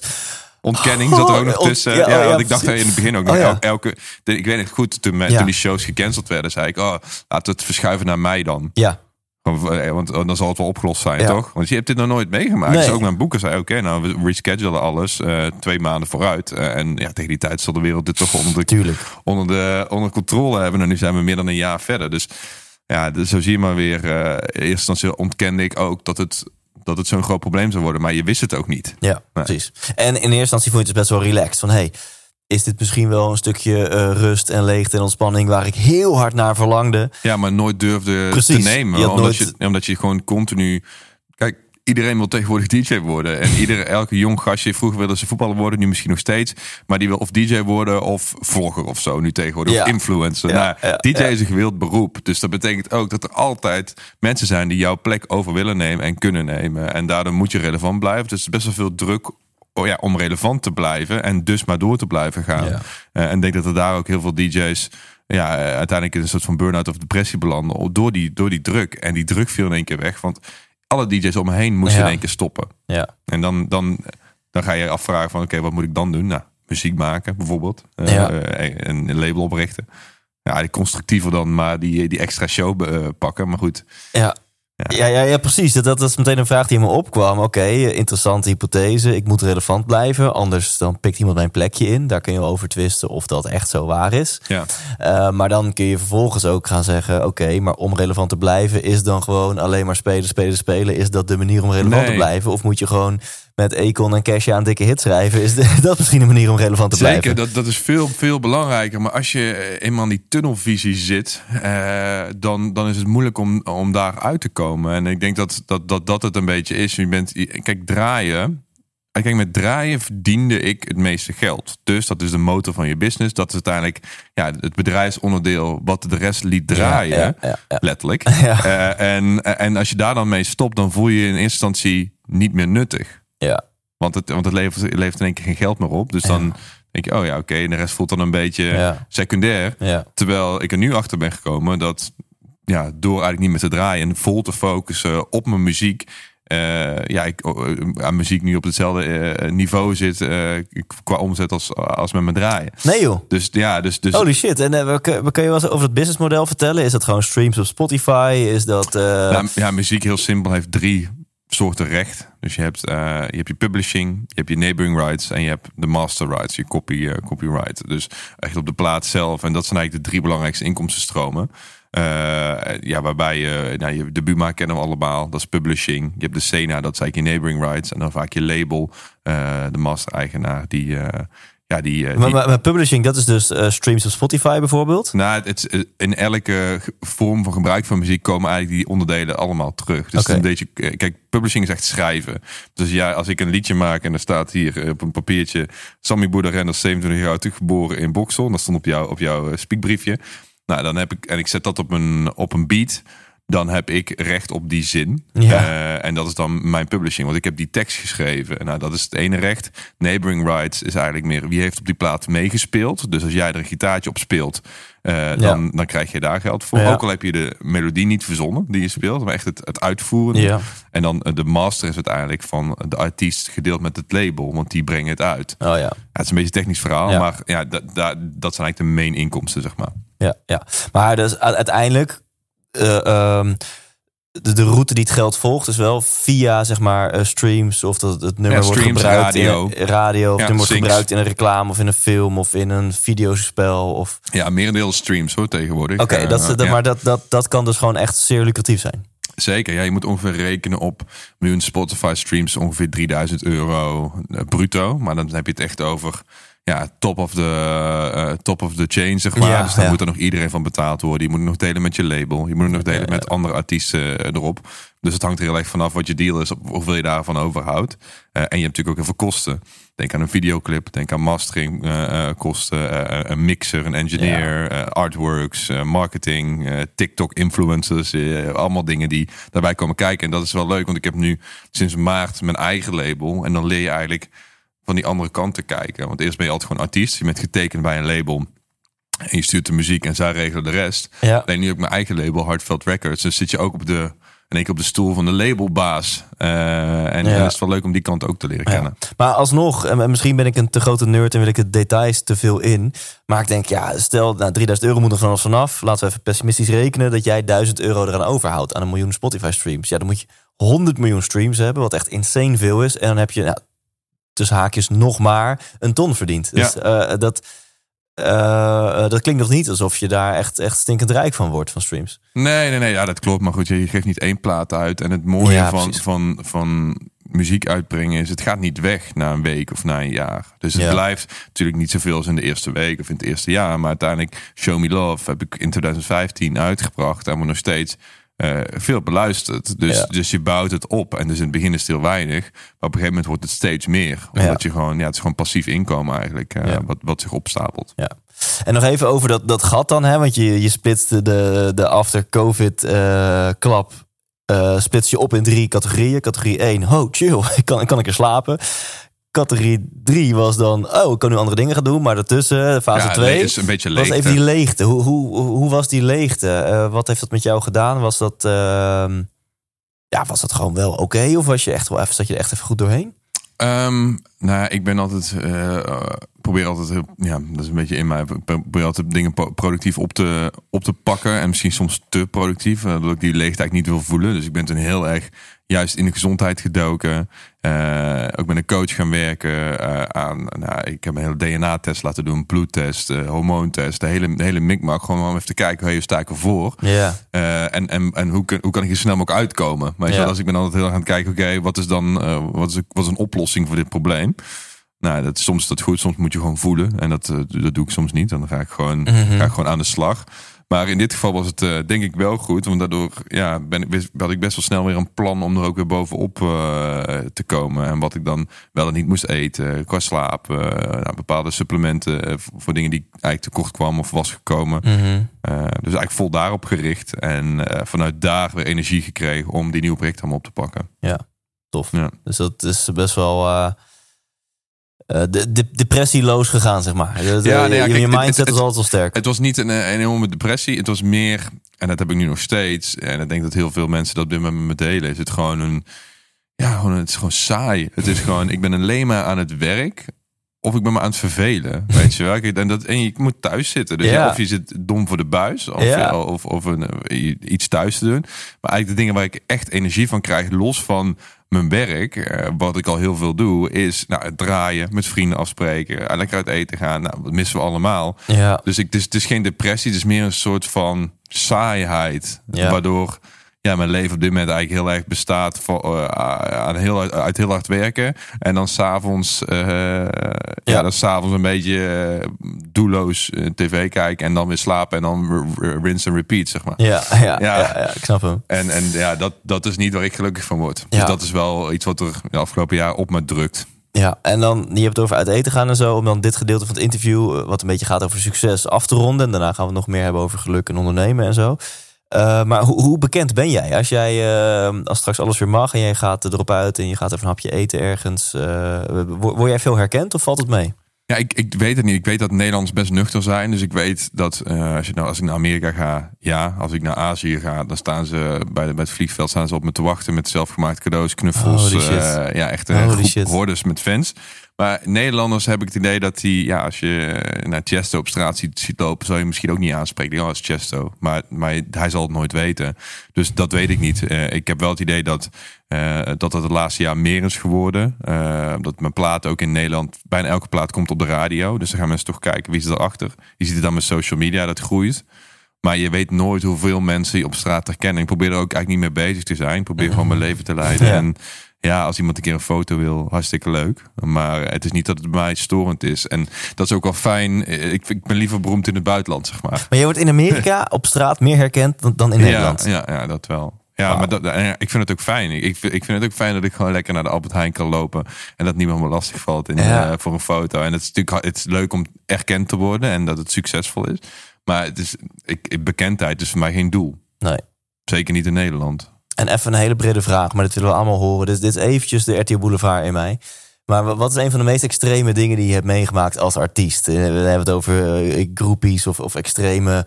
Speaker 1: Ontkenning zat er ook nog
Speaker 2: Oh,
Speaker 1: tussen.
Speaker 2: ja,
Speaker 1: Ja,
Speaker 2: oh, ja,
Speaker 1: want ik dacht in het begin ook
Speaker 2: Oh,
Speaker 1: nog elke. ik weet het goed, toen,
Speaker 2: Ja.
Speaker 1: toen die shows gecanceld werden, zei ik: Oh, laat het verschuiven naar mij dan.
Speaker 2: Ja,
Speaker 1: eh, Want dan zal het wel opgelost zijn,
Speaker 2: Ja.
Speaker 1: toch? Want je hebt dit nog nooit meegemaakt.
Speaker 2: Nee.
Speaker 1: Dus ook mijn boeken zei: Oké, nou, we reschedulen alles eh, twee maanden vooruit. Eh, en ja, tegen die tijd zal de wereld dit toch onder de,
Speaker 2: tuurlijk.
Speaker 1: onder, de, onder controle hebben. En nu zijn we meer dan een jaar verder. Dus ja, dus zo zie je maar weer. eh in eerste instantie ontkende ik ook dat het, dat het zo'n groot probleem zou worden. Maar je wist het ook niet.
Speaker 2: Ja,
Speaker 1: Nee.
Speaker 2: precies. En in eerste instantie vond je het best wel relaxed. Van hey, is dit misschien wel een stukje eh, rust en leegte en ontspanning waar ik heel hard naar verlangde?
Speaker 1: Ja, maar nooit durfde
Speaker 2: Precies.
Speaker 1: te nemen.
Speaker 2: Je
Speaker 1: omdat,
Speaker 2: nooit-
Speaker 1: je, omdat je gewoon continu... Kijk, iedereen wil tegenwoordig DJ worden. En iedere, elke jong gastje, vroeger wilde ze voetballer worden, nu misschien nog steeds. Maar die wil of DJ worden of vlogger of zo nu tegenwoordig.
Speaker 2: Ja.
Speaker 1: Of influencer.
Speaker 2: Ja,
Speaker 1: nou,
Speaker 2: ja,
Speaker 1: DJ is een gewild beroep. Dus dat betekent ook dat er altijd mensen zijn die jouw plek over willen nemen en kunnen nemen. En daardoor moet je relevant blijven. Dus best wel veel druk oh ja, om relevant te blijven en dus maar door te blijven gaan.
Speaker 2: Ja.
Speaker 1: Eh, en denk dat er daar ook heel veel DJ's ja, eh, uiteindelijk in een soort van burn-out of depressie belanden door die, door die druk. En die druk viel in één keer weg, want alle DJ's om me heen moesten
Speaker 2: Ja.
Speaker 1: in één keer stoppen.
Speaker 2: Ja,
Speaker 1: En dan, dan, dan ga je afvragen van oké, wat moet ik dan doen? Nou, muziek maken bijvoorbeeld. Eh,
Speaker 2: Ja.
Speaker 1: eh, een, een label oprichten. Ja, constructiever dan maar die, die extra show pakken. Maar goed,
Speaker 2: ja. Ja, ja, ja, precies. Dat, dat is meteen een vraag die in me opkwam. Oké, interessante hypothese. Ik moet relevant blijven. Anders dan pikt iemand mijn plekje in. Daar kun je over twisten of dat echt zo waar is.
Speaker 1: ja.
Speaker 2: Eh, maar dan kun je vervolgens ook gaan zeggen: Oké, maar om relevant te blijven, is dan gewoon alleen maar spelen, spelen, spelen. Is dat de manier om relevant te blijven? Of moet je gewoon met Econ en Kesha een dikke hit schrijven? Is dat misschien een manier om relevant te
Speaker 1: Zeker,
Speaker 2: blijven?
Speaker 1: dat, dat is veel, veel belangrijker. Maar als je eenmaal in die tunnelvisie zit, eh, dan, dan is het moeilijk om, om daar uit te komen. En ik denk dat dat, dat, dat het een beetje is. Je bent, kijk, draaien. Kijk, met draaien verdiende ik het meeste geld. Dus dat is de motor van je business. Dat is uiteindelijk ja, het bedrijfsonderdeel wat de rest liet draaien.
Speaker 2: Ja, ja, ja.
Speaker 1: Letterlijk. Eh, en, en als je daar dan mee stopt, dan voel je je in eerste instantie niet meer nuttig.
Speaker 2: Ja,
Speaker 1: Want het, want het levert, levert in één keer geen geld meer op. Dus dan denk je, oh ja, oké. En de rest voelt dan een beetje
Speaker 2: Ja.
Speaker 1: secundair.
Speaker 2: ja.
Speaker 1: Terwijl ik er nu achter ben gekomen dat ja, door eigenlijk niet meer te draaien en vol te focussen op mijn muziek. eh, ja, ik oh, eh, aan muziek nu op hetzelfde eh, niveau zit qua omzet als, als met mijn draaien.
Speaker 2: Nee joh.
Speaker 1: Dus ja, dus, dus
Speaker 2: Holy shit. En wat kun wat kun je wel eens over het businessmodel vertellen? Is dat gewoon streams op Spotify? Is dat.
Speaker 1: Nou, ja, muziek heel simpel heeft drie soorten recht. Dus je hebt, eh, je hebt je publishing, je hebt je neighboring rights en je hebt de master rights, je copy, eh, copyright. Dus echt op de plaat zelf. En dat zijn eigenlijk de drie belangrijkste inkomstenstromen. Eh, ja, waarbij je, nou, de Buma kennen we allemaal, dat is publishing. Je hebt de Sena, dat eigenlijk je neighboring rights. En dan vaak je label, de master-eigenaar, die, ja, die, eh,
Speaker 2: maar,
Speaker 1: die
Speaker 2: maar, maar publishing, dat is dus eh, streams op Spotify bijvoorbeeld?
Speaker 1: nou, het, is- in elke vorm van gebruik van muziek komen eigenlijk die onderdelen allemaal terug. Dus is een beetje, kijk, publishing is echt schrijven. Dus ja, als ik een liedje maak en er staat hier eh, op een papiertje Sammy Boerderender, 27 jaar oud, geboren in Boksel. En dat stond op, jou, op jouw eh, speakbriefje. Nou, dan heb ik, en ik zet dat op een, op een beat. Dan heb ik recht op die zin.
Speaker 2: Ja.
Speaker 1: Eh, en dat is dan mijn publishing. Want ik heb die tekst geschreven. Nou, dat is het ene recht. Neighboring rights is eigenlijk meer wie heeft op die plaat meegespeeld. Dus als jij er een gitaartje op speelt, eh, dan, dan krijg je daar geld voor.
Speaker 2: Ja.
Speaker 1: Ook al heb je de melodie niet verzonnen die je speelt, maar echt het, het uitvoeren.
Speaker 2: Ja.
Speaker 1: En dan eh, de master is uiteindelijk van de artiest gedeeld met het label, want die brengen het uit.
Speaker 2: Oh ja.
Speaker 1: Het is een beetje een technisch verhaal, maar ja, dat, dat, dat zijn eigenlijk de main inkomsten, zeg maar.
Speaker 2: Ja, ja. Maar dus uiteindelijk eh, ehm, de, de route die het geld volgt is wel via zeg maar eh, streams of dat het nummer
Speaker 1: Ja,
Speaker 2: wordt
Speaker 1: streams,
Speaker 2: gebruikt
Speaker 1: radio.
Speaker 2: in radio of
Speaker 1: Ja,
Speaker 2: het nummer wordt gebruikt in een reclame of in een film of in een videospel of
Speaker 1: Ja, merendeel streams hoor tegenwoordig.
Speaker 2: oké dat, dat-
Speaker 1: ja.
Speaker 2: maar dat, dat, dat kan dus gewoon echt zeer lucratief zijn
Speaker 1: Zeker, ja, je moet ongeveer rekenen op miljoen Spotify streams ongeveer 3000 euro eh, bruto. Maar dan heb je het echt over ja, top of the, eh, top of the chain, zeg maar.
Speaker 2: Ja,
Speaker 1: dus dan
Speaker 2: ja.
Speaker 1: moet er nog iedereen van betaald worden. Je moet het nog delen met je label. Je moet het nog delen met andere artiesten eh, erop. Dus het hangt er heel erg vanaf wat je deal is, hoeveel je daarvan overhoudt. Eh, en je hebt natuurlijk ook heel veel kosten. Denk aan een videoclip, denk aan mastering kosten, een mixer, een engineer, artworks, marketing, TikTok influencers, eh, allemaal dingen die daarbij komen kijken. En dat is wel leuk, want ik heb nu sinds maart mijn eigen label en dan leer je eigenlijk van die andere kant te kijken. Want eerst ben je altijd gewoon artiest, je bent getekend bij een label. En je stuurt de muziek en zij regelen de rest.
Speaker 2: Ja.
Speaker 1: Alleen nu heb ik mijn eigen label, Heartfelt Records. Dus zit je ook op de, één keer op de stoel van de labelbaas. Eh, en,
Speaker 2: Ja.
Speaker 1: en het is wel leuk om die kant ook te leren kennen.
Speaker 2: Maar alsnog, en misschien ben ik een te grote nerd en wil ik het details te veel in. Maar ik denk, ja, stel, nou, 3000 euro moet er vanaf vanaf. Laten we even pessimistisch rekenen dat jij 1000 euro eraan overhoudt aan een miljoen Spotify streams. Ja, dan moet je 100 miljoen streams hebben, wat echt insane veel is. En dan heb je, nou, tussen haakjes, nog maar een ton verdiend. Dus eh, dat, eh, dat klinkt nog niet alsof je daar echt, echt stinkend rijk van wordt, van streams.
Speaker 1: Nee, nee, nee, ja, dat klopt. Maar goed, je je geeft niet één plaat uit. En het mooie
Speaker 2: Ja,
Speaker 1: van,
Speaker 2: precies.
Speaker 1: van, van muziek uitbrengen is, het gaat niet weg na een week of na een jaar. Dus het
Speaker 2: Ja.
Speaker 1: blijft natuurlijk niet zoveel als in de eerste week of in het eerste jaar. Maar uiteindelijk, Show Me Love heb ik in 2015 uitgebracht. En we nog steeds eh, veel beluisterd. Dus,
Speaker 2: Ja.
Speaker 1: dus je bouwt het op. En dus in het begin is het heel weinig. Maar op een gegeven moment wordt het steeds meer. Omdat
Speaker 2: Ja.
Speaker 1: je gewoon, ja, het is gewoon passief inkomen eigenlijk. eh,
Speaker 2: Ja.
Speaker 1: wat, wat zich opstapelt.
Speaker 2: Ja. En nog even over dat, dat gat dan, hè? want je, je splitste de, de after-COVID-klap. eh splits je op in drie categorieën. Categorie 1, oh chill, ik kan, kan ik er slapen. Categorie 3 was dan, oh, ik kan nu andere dingen gaan doen. Maar daartussen, fase
Speaker 1: Ja,
Speaker 2: 2,
Speaker 1: le- is een beetje
Speaker 2: was even die leegte. Hoe, hoe, hoe was die leegte? Eh, wat heeft dat met jou gedaan? Was dat, ehm, ja, was dat gewoon wel oké? Of was je echt wel even, zat je er echt even goed doorheen?
Speaker 1: Ehm, nou, ja, ik ben altijd, eh, probeer altijd, heel, ja, dat is een beetje in mij. Ik probeer altijd dingen productief op te, op te pakken en misschien soms te productief, eh, dat ik die leegte eigenlijk niet wil voelen. Dus ik ben toen heel erg juist in de gezondheid gedoken. Eh, ook met een coach gaan werken eh, aan. Nou, ik heb een hele DNA-test laten doen, bloedtest, eh, hormoontest, de hele, de hele mikmak. Gewoon om even te kijken, hoe sta ik ervoor?
Speaker 2: Ja,
Speaker 1: en en, en hoe, kun, hoe kan ik hier snel mogelijk uitkomen? Je
Speaker 2: Ja.
Speaker 1: wel, dus ik ben altijd heel erg aan het kijken, oké, wat is dan wat, is, wat is een oplossing voor dit probleem? Nou, dat, soms is dat goed, soms moet je gewoon voelen. En dat, eh, dat doe ik soms niet. Dan ga ik gewoon, ga ik gewoon aan de slag. Maar in dit geval was het eh, denk ik wel goed. Want daardoor ja, ben ik, had ik best wel snel weer een plan om er ook weer bovenop eh, te komen. En wat ik dan wel en niet moest eten. Qua slaap. nou, bepaalde supplementen voor, dingen die eigenlijk tekort kwam of was gekomen.
Speaker 2: Mhm.
Speaker 1: Dus eigenlijk vol daarop gericht. En vanuit daar weer energie gekregen om die nieuwe projecten allemaal op te pakken.
Speaker 2: ja, tof.
Speaker 1: Ja.
Speaker 2: Dus dat is best wel de, de, depressieloos gegaan, zeg maar. De,
Speaker 1: Ja, nee, ja,
Speaker 2: je,
Speaker 1: kijk,
Speaker 2: je mindset
Speaker 1: het-
Speaker 2: is altijd wel sterk.
Speaker 1: Het was niet een, eh, een enorme depressie. Het was meer, en dat heb ik nu nog steeds. En ik denk dat heel veel mensen dat dit met me delen. Is het gewoon een, ja, gewoon, het is gewoon saai. Het is gewoon, ik ben alleen maar aan het werk. Of ik ben me aan het vervelen. Weet je wel? En, dat, en je moet thuis zitten. Dus
Speaker 2: Ja.
Speaker 1: of je zit dom voor de buis. Of,
Speaker 2: Ja.
Speaker 1: of, of een, eh, iets thuis te doen. Maar eigenlijk de dingen waar ik echt energie van krijg. Los van mijn werk. eh, wat ik al heel veel doe. Is nou, het draaien. Met vrienden afspreken. eh, Lekker uit eten gaan. Nou, dat missen we allemaal.
Speaker 2: Ja,
Speaker 1: Dus ik, het, is, het is geen depressie, het is meer een soort van saaiheid. Waardoor ja, mijn leven op dit moment eigenlijk heel erg bestaat van, eh, aan heel, uit, heel hard werken. En dan s'avonds uh, ja. ja, dan s'avonds een beetje eh, doelloos tv kijken. En dan weer slapen en dan rinse en repeat, zeg maar.
Speaker 2: ja, ja, ja.
Speaker 1: Ja.
Speaker 2: ja, ik snap hem.
Speaker 1: En, en ja, dat, dat is niet waar ik gelukkig van word. Dus dat is wel iets wat er de afgelopen jaar op me drukt.
Speaker 2: Ja, en dan, je hebt het over uit eten gaan en zo. Om dan dit gedeelte van het interview, wat een beetje gaat over succes, af te ronden. En daarna gaan we het nog meer hebben over geluk en ondernemen en zo. Eh, maar hoe, hoe bekend ben jij? Als jij, eh, als straks alles weer mag en jij gaat erop uit en je gaat even een hapje eten ergens. eh, word, jij veel herkend of valt het mee?
Speaker 1: Ja, ik, ik weet het niet. Ik weet dat Nederlanders best nuchter zijn. Dus ik weet dat eh, als, je nou, als ik naar Amerika ga, ja. Als ik naar Azië ga, dan staan ze bij, de, bij het vliegveld staan ze op me te wachten met zelfgemaakte cadeaus, knuffels. Ja, echt een groep
Speaker 2: shit.
Speaker 1: hordes met fans. Maar Nederlanders heb ik het idee dat die, ja, als je eh, naar Chesto op straat ziet, ziet lopen, zou je misschien ook niet aanspreken. Ja, dat is Chesto. Maar, maar hij zal het nooit weten. Dus dat weet ik niet. Eh, ik heb wel het idee dat, uh, dat het het laatste jaar meer is geworden. Uh, dat mijn plaat ook in Nederland, bijna elke plaat komt op de radio. Dus dan gaan mensen toch kijken wie is erachter. Je ziet het dan met social media, dat groeit. Maar je weet nooit hoeveel mensen je op straat herkennen. Ik probeer er ook eigenlijk niet mee bezig te zijn. Ik probeer gewoon mijn leven te leiden.
Speaker 2: Ja.
Speaker 1: En ja, als iemand een keer een foto wil, hartstikke leuk. Maar het is niet dat het bij mij storend is. En dat is ook wel fijn. Ik, ik ben liever beroemd in het buitenland, zeg maar.
Speaker 2: Maar je wordt in Amerika op straat meer herkend dan, dan in Nederland.
Speaker 1: Ja, ja, ja, dat wel. Ja, maar dat, ja, ik vind het ook fijn. Ik, ik vind het ook fijn dat ik gewoon lekker naar de Albert Heijn kan lopen. En dat niemand me lastig valt in,
Speaker 2: Ja.
Speaker 1: eh, voor een foto. En het is natuurlijk het is leuk om erkend te worden en dat het succesvol is. Maar het is, ik- bekendheid is voor mij geen doel.
Speaker 2: Nee.
Speaker 1: Zeker niet in Nederland.
Speaker 2: En even een hele brede vraag, maar dat willen we allemaal horen. Dus dit is eventjes de RTL Boulevard in mij. Maar wa- wat is een van de meest extreme dingen die je hebt meegemaakt als artiest? Eh, We hebben het over eh, groepies of, of extreme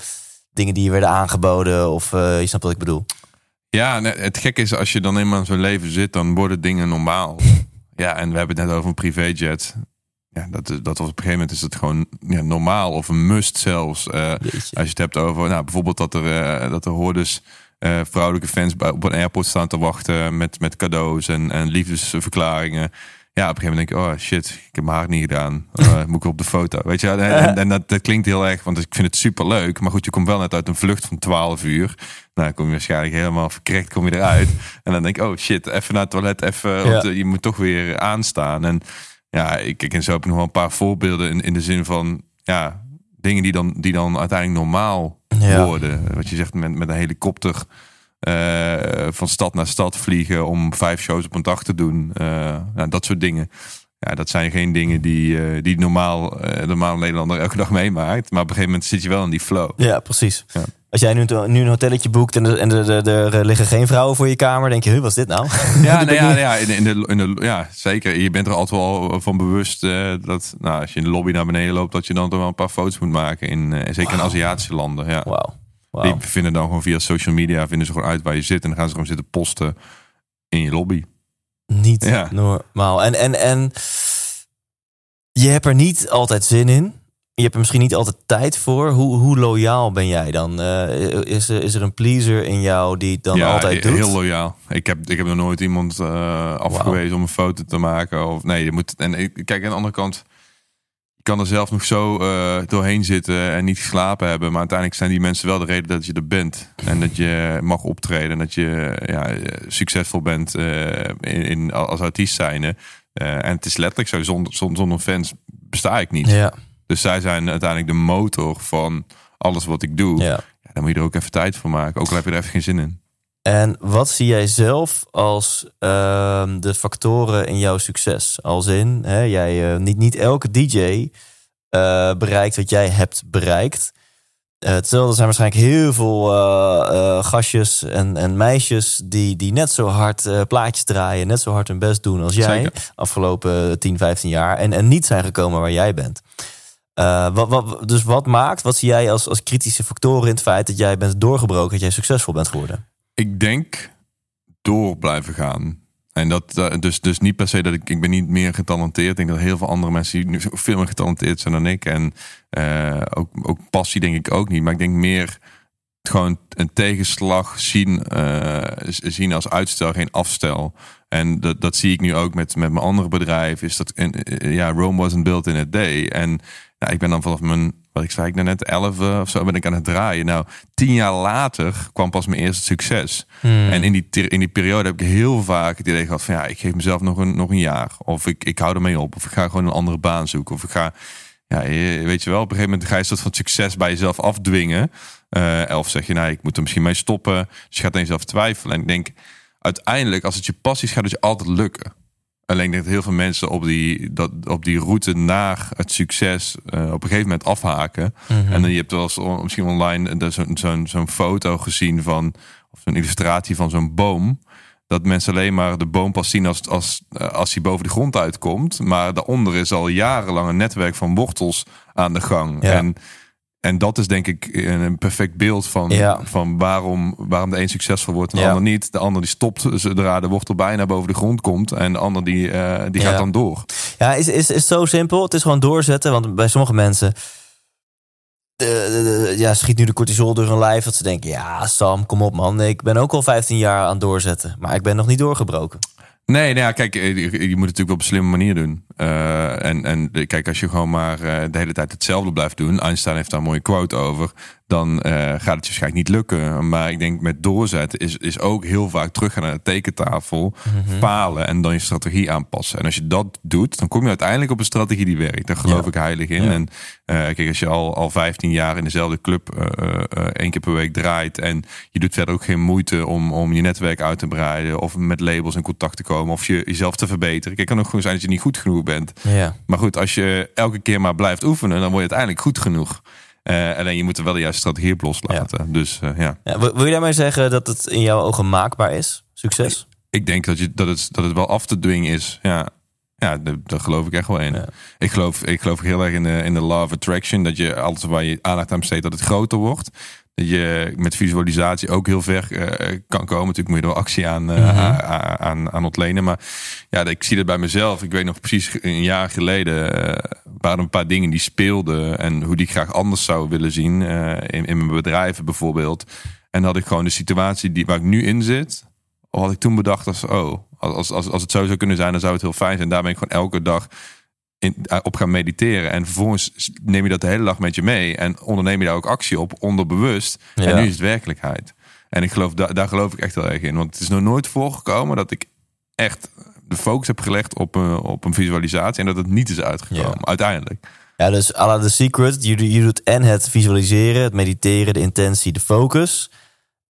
Speaker 2: dingen die je werden aangeboden. Of eh, je snapt wat ik bedoel.
Speaker 1: Ja, het gekke is als je dan eenmaal in zo'n leven zit, dan worden dingen normaal. Ja, en we hebben het net over een privéjet. Ja, dat, is- dat was op een gegeven moment is het gewoon ja, normaal of een must zelfs. Als je het hebt over, nou, bijvoorbeeld dat er, dat er hoorders, eh, vrouwelijke fans op een airport staan te wachten met, met cadeaus en, en liefdesverklaringen. Ja, op een gegeven moment denk ik, oh shit, ik heb mijn haar niet gedaan. Eh, moet ik op de foto? Weet je, en, en, en dat, dat klinkt heel erg, want ik vind het super leuk. Maar goed, je komt wel net uit een vlucht van 12 uur. Nou, kom je waarschijnlijk helemaal verkrekt, kom je eruit. En dan denk ik, oh shit, even naar het toilet, even,
Speaker 2: Ja.
Speaker 1: eh, je moet toch weer aanstaan. En ja, ik, ik en zo heb ik nog wel een paar voorbeelden in, in de zin van, ja, dingen die dan, die dan uiteindelijk normaal
Speaker 2: Ja.
Speaker 1: worden. Wat je zegt met, met een helikopter eh, van stad naar stad vliegen om vijf shows op een dag te doen. Eh, nou, dat soort dingen. Ja, dat zijn geen dingen die, eh, die normaal, normaal Nederlander elke dag meemaakt. Maar op een gegeven moment zit je wel in die flow.
Speaker 2: Ja, precies.
Speaker 1: Ja.
Speaker 2: Als jij nu, nu een hotelletje boekt en, er, en er, liggen geen vrouwen voor je kamer, denk je, huh, wat is dit nou?
Speaker 1: Ja, nou ja, ja, in, de, in, de, in de, ja, zeker. Je bent er altijd wel van bewust eh, dat nou, als je in de lobby naar beneden loopt, dat je dan toch wel een paar foto's moet maken. In, eh, zeker in Aziatische landen. Ja.
Speaker 2: Wauw. Wauw.
Speaker 1: Die vinden dan gewoon via social media vinden ze gewoon uit waar je zit. En dan gaan ze gewoon zitten posten in je lobby.
Speaker 2: Niet
Speaker 1: Ja.
Speaker 2: normaal. En, en, en je hebt er niet altijd zin in. Je hebt er misschien niet altijd tijd voor. Hoe, hoe loyaal ben jij dan? Eh, is, er, is er een pleaser in jou die het dan
Speaker 1: ja,
Speaker 2: altijd doet?
Speaker 1: heel loyaal. Ik heb, ik heb nog nooit iemand eh, afgewezen om een foto te maken. Of, nee, je moet, en kijk, aan de andere kant, je kan er zelf nog zo eh, doorheen zitten en niet geslapen hebben. Maar uiteindelijk zijn die mensen wel de reden dat je er bent. En dat je mag optreden en dat je ja, succesvol bent in, in, als artiest zijnde. En het is letterlijk zo, zonder, zonder, zonder fans besta ik niet.
Speaker 2: Ja,
Speaker 1: Dus zij zijn uiteindelijk de motor van alles wat ik doe.
Speaker 2: ja.
Speaker 1: Ja, dan moet je er ook even tijd voor maken. Ook al heb je er even geen zin in.
Speaker 2: En wat zie jij zelf als ehm, de factoren in jouw succes? Als in, hè, jij, eh, niet, niet elke DJ eh, bereikt wat jij hebt bereikt. Eh, er zijn waarschijnlijk heel veel gastjes en, en meisjes die, die net zo hard plaatjes draaien, net zo hard hun best doen als jij
Speaker 1: Zeker.
Speaker 2: afgelopen 10, 15 jaar en, en niet zijn gekomen waar jij bent. Eh, wat, dus wat maakt, wat zie jij als, als kritische factoren in het feit dat jij bent doorgebroken, dat jij succesvol bent geworden?
Speaker 1: Ik denk door blijven gaan. En dat, eh, dus, dus niet per se dat ik, ik ben niet meer getalenteerd. Ik denk dat heel veel andere mensen nu veel meer getalenteerd zijn dan ik. En eh, ook, ook passie denk ik ook niet. Maar ik denk meer gewoon een tegenslag zien, zien als uitstel, geen afstel. En dat, dat zie ik nu ook met, met mijn andere bedrijf. Is dat, ja, Rome wasn't built in a day. En ja, ik ben dan vanaf mijn, wat ik zei ik net, 11 of zo ben ik aan het draaien. Nou, tien jaar later kwam pas mijn eerste succes. En in die, in die periode heb ik heel vaak het idee gehad van ja, ik geef mezelf nog een, nog een jaar. Of ik, ik hou ermee op. Of ik ga gewoon een andere baan zoeken. Of ik ga, ja, weet je wel, op een gegeven moment ga je een soort van succes bij jezelf afdwingen. Eh, of zeg je, nou, ik moet er misschien mee stoppen. Dus je gaat aan jezelf twijfelen. En ik denk, uiteindelijk, als het je passie is, gaat het je altijd lukken. Alleen ik denk dat heel veel mensen op die, dat, op die route naar het succes eh, op een gegeven moment afhaken. En dan je hebt wel eens on- misschien online eh, zo'n zo'n zo'n foto gezien van, of zo'n illustratie van zo'n boom. Dat mensen alleen maar de boom pas zien als, als, eh, als hij boven de grond uitkomt. Maar daaronder is al jarenlang een netwerk van wortels aan de gang.
Speaker 2: Ja.
Speaker 1: En En dat is denk ik een perfect beeld van,
Speaker 2: Ja.
Speaker 1: van waarom, waarom de een succesvol wordt en de
Speaker 2: Ja.
Speaker 1: ander niet. De ander die stopt zodra de wortel bijna boven de grond komt. En de ander die, eh, die
Speaker 2: Ja.
Speaker 1: gaat dan door.
Speaker 2: Ja, is, is, is zo simpel. Het is gewoon doorzetten. Want bij sommige mensen. ja, schiet nu de cortisol door hun lijf. Dat ze denken: ja, Sam, kom op man. Ik ben ook al 15 jaar aan het doorzetten. Maar ik ben nog niet doorgebroken.
Speaker 1: Nee, nou ja, kijk, eh, je, moet het natuurlijk op een slimme manier doen. Eh, en, en kijk, als je gewoon maar eh, de hele tijd hetzelfde blijft doen. Einstein heeft daar een mooie quote over. Dan eh, gaat het je waarschijnlijk niet lukken. Maar ik denk met doorzetten is, is ook heel vaak teruggaan naar de tekentafel. Falen en dan je strategie aanpassen. En als je dat doet, dan kom je uiteindelijk op een strategie die werkt. Daar geloof
Speaker 2: Ja.
Speaker 1: ik heilig in.
Speaker 2: Ja.
Speaker 1: En eh, kijk, als je al, al 15 jaar in dezelfde club eh, één keer per week draait. En je doet verder ook geen moeite om, om je netwerk uit te breiden. Of met labels in contact te komen. Of je jezelf te verbeteren. Kijk, het kan ook gewoon zijn dat je niet goed genoeg bent.
Speaker 2: Ja.
Speaker 1: Maar goed, als je elke keer maar blijft oefenen, dan word je uiteindelijk goed genoeg. Eh, alleen je moet er wel de juiste strategie op loslaten. Dus eh, ja,
Speaker 2: Ja, wil je daarmee zeggen dat het in jouw ogen maakbaar is? Succes?
Speaker 1: ik denk dat, je, dat, het, dat het wel af te dwingen is. Ja, ja daar, daar geloof ik echt wel in.
Speaker 2: Ja.
Speaker 1: Ik, geloof, ik geloof heel erg in de, in de law of attraction. Dat je alles waar je aandacht aan besteedt, dat het groter wordt. Dat je met visualisatie ook heel ver eh, kan komen. Natuurlijk moet je er wel actie aan, eh,
Speaker 2: Mhm.
Speaker 1: aan, aan, aan ontlenen. Maar ja, ik zie dat bij mezelf. Ik weet nog precies een jaar geleden eh, waren een paar dingen die speelden. En hoe die ik graag anders zou willen zien. in, in mijn bedrijven bijvoorbeeld. En had ik gewoon de situatie die, waar ik nu in zit. Had ik toen bedacht als, oh, als, als, als het zo zou kunnen zijn, dan zou het heel fijn zijn. Daar ben ik gewoon elke dag in, eh, op gaan mediteren. En vervolgens neem je dat de hele dag met je mee. En onderneem je daar ook actie op, onderbewust.
Speaker 2: Ja.
Speaker 1: En nu is het werkelijkheid. En ik geloof, daar, daar geloof ik echt heel erg in. Want het is nog nooit voorgekomen dat ik echt de focus heb gelegd op een, op een visualisatie. En dat het niet is uitgekomen,
Speaker 2: Ja.
Speaker 1: uiteindelijk.
Speaker 2: Ja, dus à la The Secret. Je, je doet en het visualiseren, het mediteren, de intentie, de focus.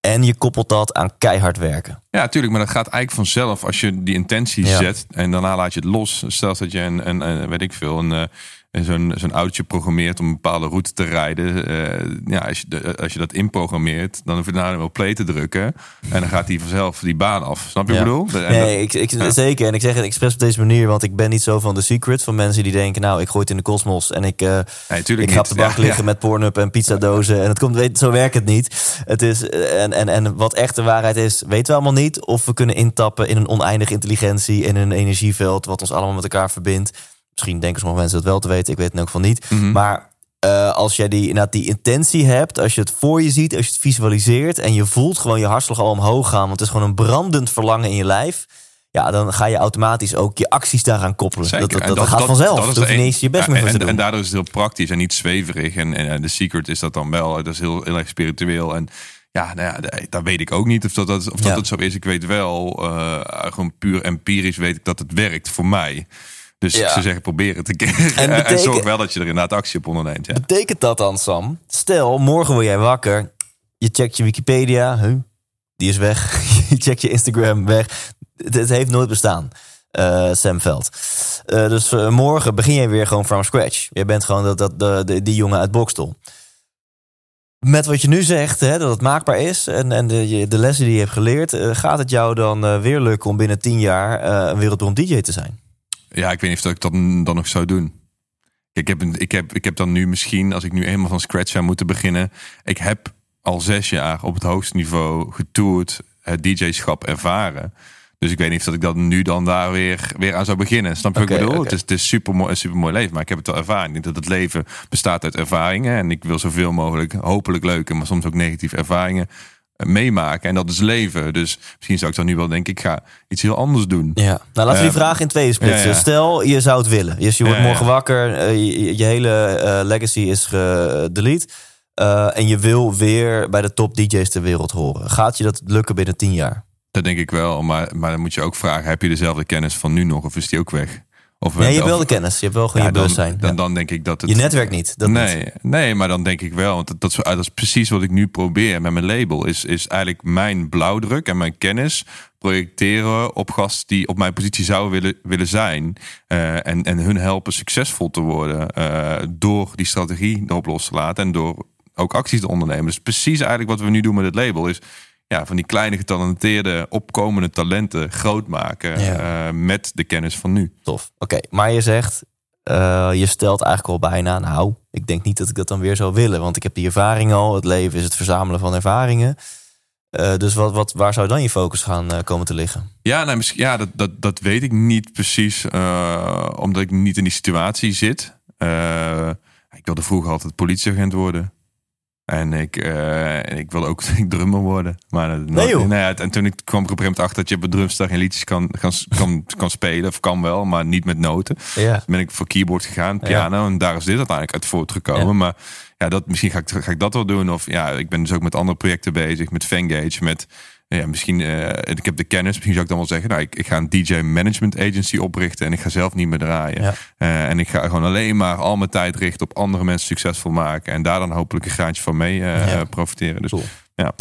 Speaker 2: En je koppelt dat aan keihard werken.
Speaker 1: Ja, natuurlijk, maar dat gaat eigenlijk vanzelf als je die intentie
Speaker 2: Ja.
Speaker 1: zet en daarna laat je het los. Stel dat je een, een, een weet ik veel, een, eh, zo'n zo'n autootje programmeert om een bepaalde route te rijden. Eh, ja, als je, de- als je dat inprogrammeert, dan hoef je daarna wel play te drukken en dan gaat hij vanzelf die baan af. Snap je wat
Speaker 2: Ja.
Speaker 1: ik bedoel? En
Speaker 2: Nee, ik, ik,
Speaker 1: Ja.
Speaker 2: zeker. En ik zeg het expres op deze manier, want ik ben niet zo van The Secret. Van mensen die denken, nou, ik gooi het in de kosmos en ik, eh,
Speaker 1: Nee,
Speaker 2: ik ga op de bank liggen met pornup en pizzadozen. En het komt, weet, zo werkt het niet. Het is, eh, en, en, en wat echt de waarheid is, weten we allemaal niet. Of we kunnen intappen in een oneindige intelligentie en een energieveld wat ons allemaal met elkaar verbindt. Misschien denken sommige mensen dat wel te weten, ik weet het in elk geval niet.
Speaker 1: Mhm.
Speaker 2: Maar eh, als jij die, inderdaad die intentie hebt, als je het voor je ziet, als je het visualiseert en je voelt gewoon je hartslag al omhoog gaan, want het is gewoon een brandend verlangen in je lijf. Ja, dan ga je automatisch ook je acties daaraan koppelen. Dat, dat, dat, gaat vanzelf.
Speaker 1: dat is
Speaker 2: hoef je
Speaker 1: de
Speaker 2: niet eens je best voor
Speaker 1: en,
Speaker 2: te
Speaker 1: en,
Speaker 2: doen.
Speaker 1: en daardoor is het heel praktisch en niet zweverig. En, en, de secret is dat dan wel. Dat is heel, heel erg spiritueel. En ja, nou ja, da- daar weet ik ook niet of dat, dat, of dat
Speaker 2: Ja.
Speaker 1: zo is. Ik weet wel, eh, gewoon puur empirisch weet ik dat het werkt voor mij. Dus
Speaker 2: Ja.
Speaker 1: zou zeggen, probeer het een keer.
Speaker 2: En
Speaker 1: En, zorg wel dat je er inderdaad actie op onderneemt. Ja.
Speaker 2: Betekent dat dan, Sam? Stel, morgen word jij wakker. Je checkt je Wikipedia. Huh? Die is weg. je checkt je Instagram weg. Het, het heeft nooit bestaan. eh, Sam Veld. Eh, dus eh, morgen begin je weer gewoon from scratch. Je bent gewoon dat, dat, de, de- die jongen uit Bokstel. Met wat je nu zegt, hè, dat het maakbaar is en, en de, de lessen die je hebt geleerd, gaat het jou dan weer lukken om binnen tien jaar een wereldberoemd DJ te zijn?
Speaker 1: Ja, ik weet niet of ik dat dan nog zou doen. Ik heb, ik, heb, ik heb dan nu misschien, als ik nu eenmaal van scratch zou moeten beginnen. Ik heb al zes jaar op het hoogste niveau getoerd, het DJ-schap ervaren. Dus ik weet niet of dat ik dat nu dan daar weer, weer aan zou beginnen. Snap je wat ik bedoel? Het is, het is super mooi, een super mooi leven, maar ik heb het al ervaren. Ik denk dat het leven bestaat uit ervaringen. En ik wil zoveel mogelijk, hopelijk leuke, maar soms ook negatieve ervaringen meemaken. En dat is leven. Dus misschien zou ik dan nu wel denken, ik ga iets heel anders doen.
Speaker 2: Ja, nou laten we die
Speaker 1: Eh,
Speaker 2: vraag in tweeën splitsen.
Speaker 1: ja, ja.
Speaker 2: Stel, je zou het willen. Dus je wordt morgen wakker, eh, je, je hele eh, legacy is gedelete. eh, en je wil weer bij de top DJ's ter wereld horen. Gaat je dat lukken binnen tien jaar?
Speaker 1: Dat denk ik wel, maar, maar dan moet je ook vragen: heb je dezelfde kennis van nu nog of is die ook weg? Of
Speaker 2: Nee, je hebt wel de kennis. Je hebt wel gewoon
Speaker 1: ja,
Speaker 2: je bewustzijn.
Speaker 1: Dan, dan,
Speaker 2: Ja.
Speaker 1: dan denk ik dat het.
Speaker 2: je netwerk niet. Dat
Speaker 1: nee,
Speaker 2: niet.
Speaker 1: nee, maar dan denk ik wel, want dat, dat, is, dat is precies wat ik nu probeer met mijn label. Is, is eigenlijk mijn blauwdruk en mijn kennis projecteren op gasten die op mijn positie zouden willen, willen zijn. Eh, en, en hun helpen succesvol te worden eh, door die strategie erop los te laten en door ook acties te ondernemen. Dus precies eigenlijk wat we nu doen met het label is ja, van die kleine getalenteerde opkomende talenten groot maken
Speaker 2: Ja.
Speaker 1: eh, met de kennis van nu.
Speaker 2: Tof. Oké, maar je zegt, eh, je stelt eigenlijk al bijna, nou, ik denk niet dat ik dat dan weer zou willen. Want ik heb die ervaring al. Het leven is het verzamelen van ervaringen. Eh, dus wat, wat, waar zou dan je focus gaan komen te liggen?
Speaker 1: Ja, nou, misschien, ja dat, dat, dat weet ik niet precies, omdat ik niet in die situatie zit. Ik wilde vroeger altijd politieagent worden. En ik, en ik wilde ook drummer worden. Maar
Speaker 2: Nee, joh.
Speaker 1: nou en toen ik kwam ik op een gegeven moment achter dat je op een drumstel geen liedjes kan, kan, kan, kan spelen. Of kan wel, maar niet met noten.
Speaker 2: Ja.
Speaker 1: Toen ben ik voor keyboard gegaan, piano. En daar is dit uiteindelijk uit voortgekomen.
Speaker 2: Ja.
Speaker 1: Maar ja, dat, misschien ga ik, ga ik dat wel doen. Of ja, ik ben dus ook met andere projecten bezig. Met Fangage, met... Ja, misschien, eh, ik heb de kennis, misschien zou ik dan wel zeggen, nou, ik, ik ga een DJ management agency oprichten en ik ga zelf niet meer draaien.
Speaker 2: Ja.
Speaker 1: Eh, en ik ga gewoon alleen maar al mijn tijd richten op andere mensen succesvol maken en daar dan hopelijk een graantje van mee eh,
Speaker 2: Ja.
Speaker 1: profiteren. Dus
Speaker 2: Cool.
Speaker 1: ja.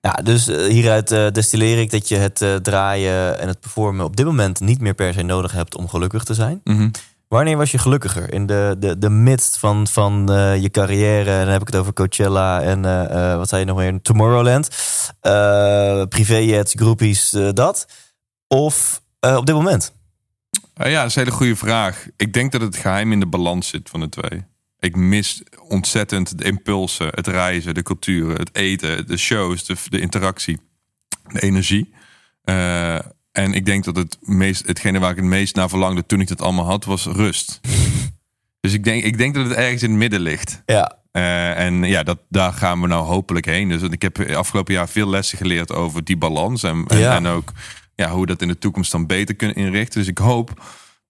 Speaker 2: Ja, dus hieruit destilleer ik dat je het draaien en het performen op dit moment niet meer per se nodig hebt om gelukkig te zijn.
Speaker 1: Mhm.
Speaker 2: Wanneer was je gelukkiger? In de, de, de midst van, van eh, je carrière. En dan heb ik het over Coachella en eh, eh, wat zei je nog meer? Tomorrowland. Eh privéjets, groepies, dat. Of op dit moment?
Speaker 1: Ja, dat is een hele goede vraag. Ik denk dat het geheim in de balans zit van de twee. Ik mis ontzettend de impulsen, het reizen, de culturen, het eten, de shows, de, de interactie, de energie. En ik denk dat het meest, hetgene waar ik het meest naar verlangde toen ik dat allemaal had, was rust. dus ik denk, ik denk dat het ergens in het midden ligt.
Speaker 2: Ja,
Speaker 1: Eh, en ja, dat, daar gaan we nou hopelijk heen. Dus ik heb afgelopen jaar veel lessen geleerd over die balans. En, en,
Speaker 2: Ja.
Speaker 1: en ook ja, hoe we dat in de toekomst dan beter kunnen inrichten. Dus ik hoop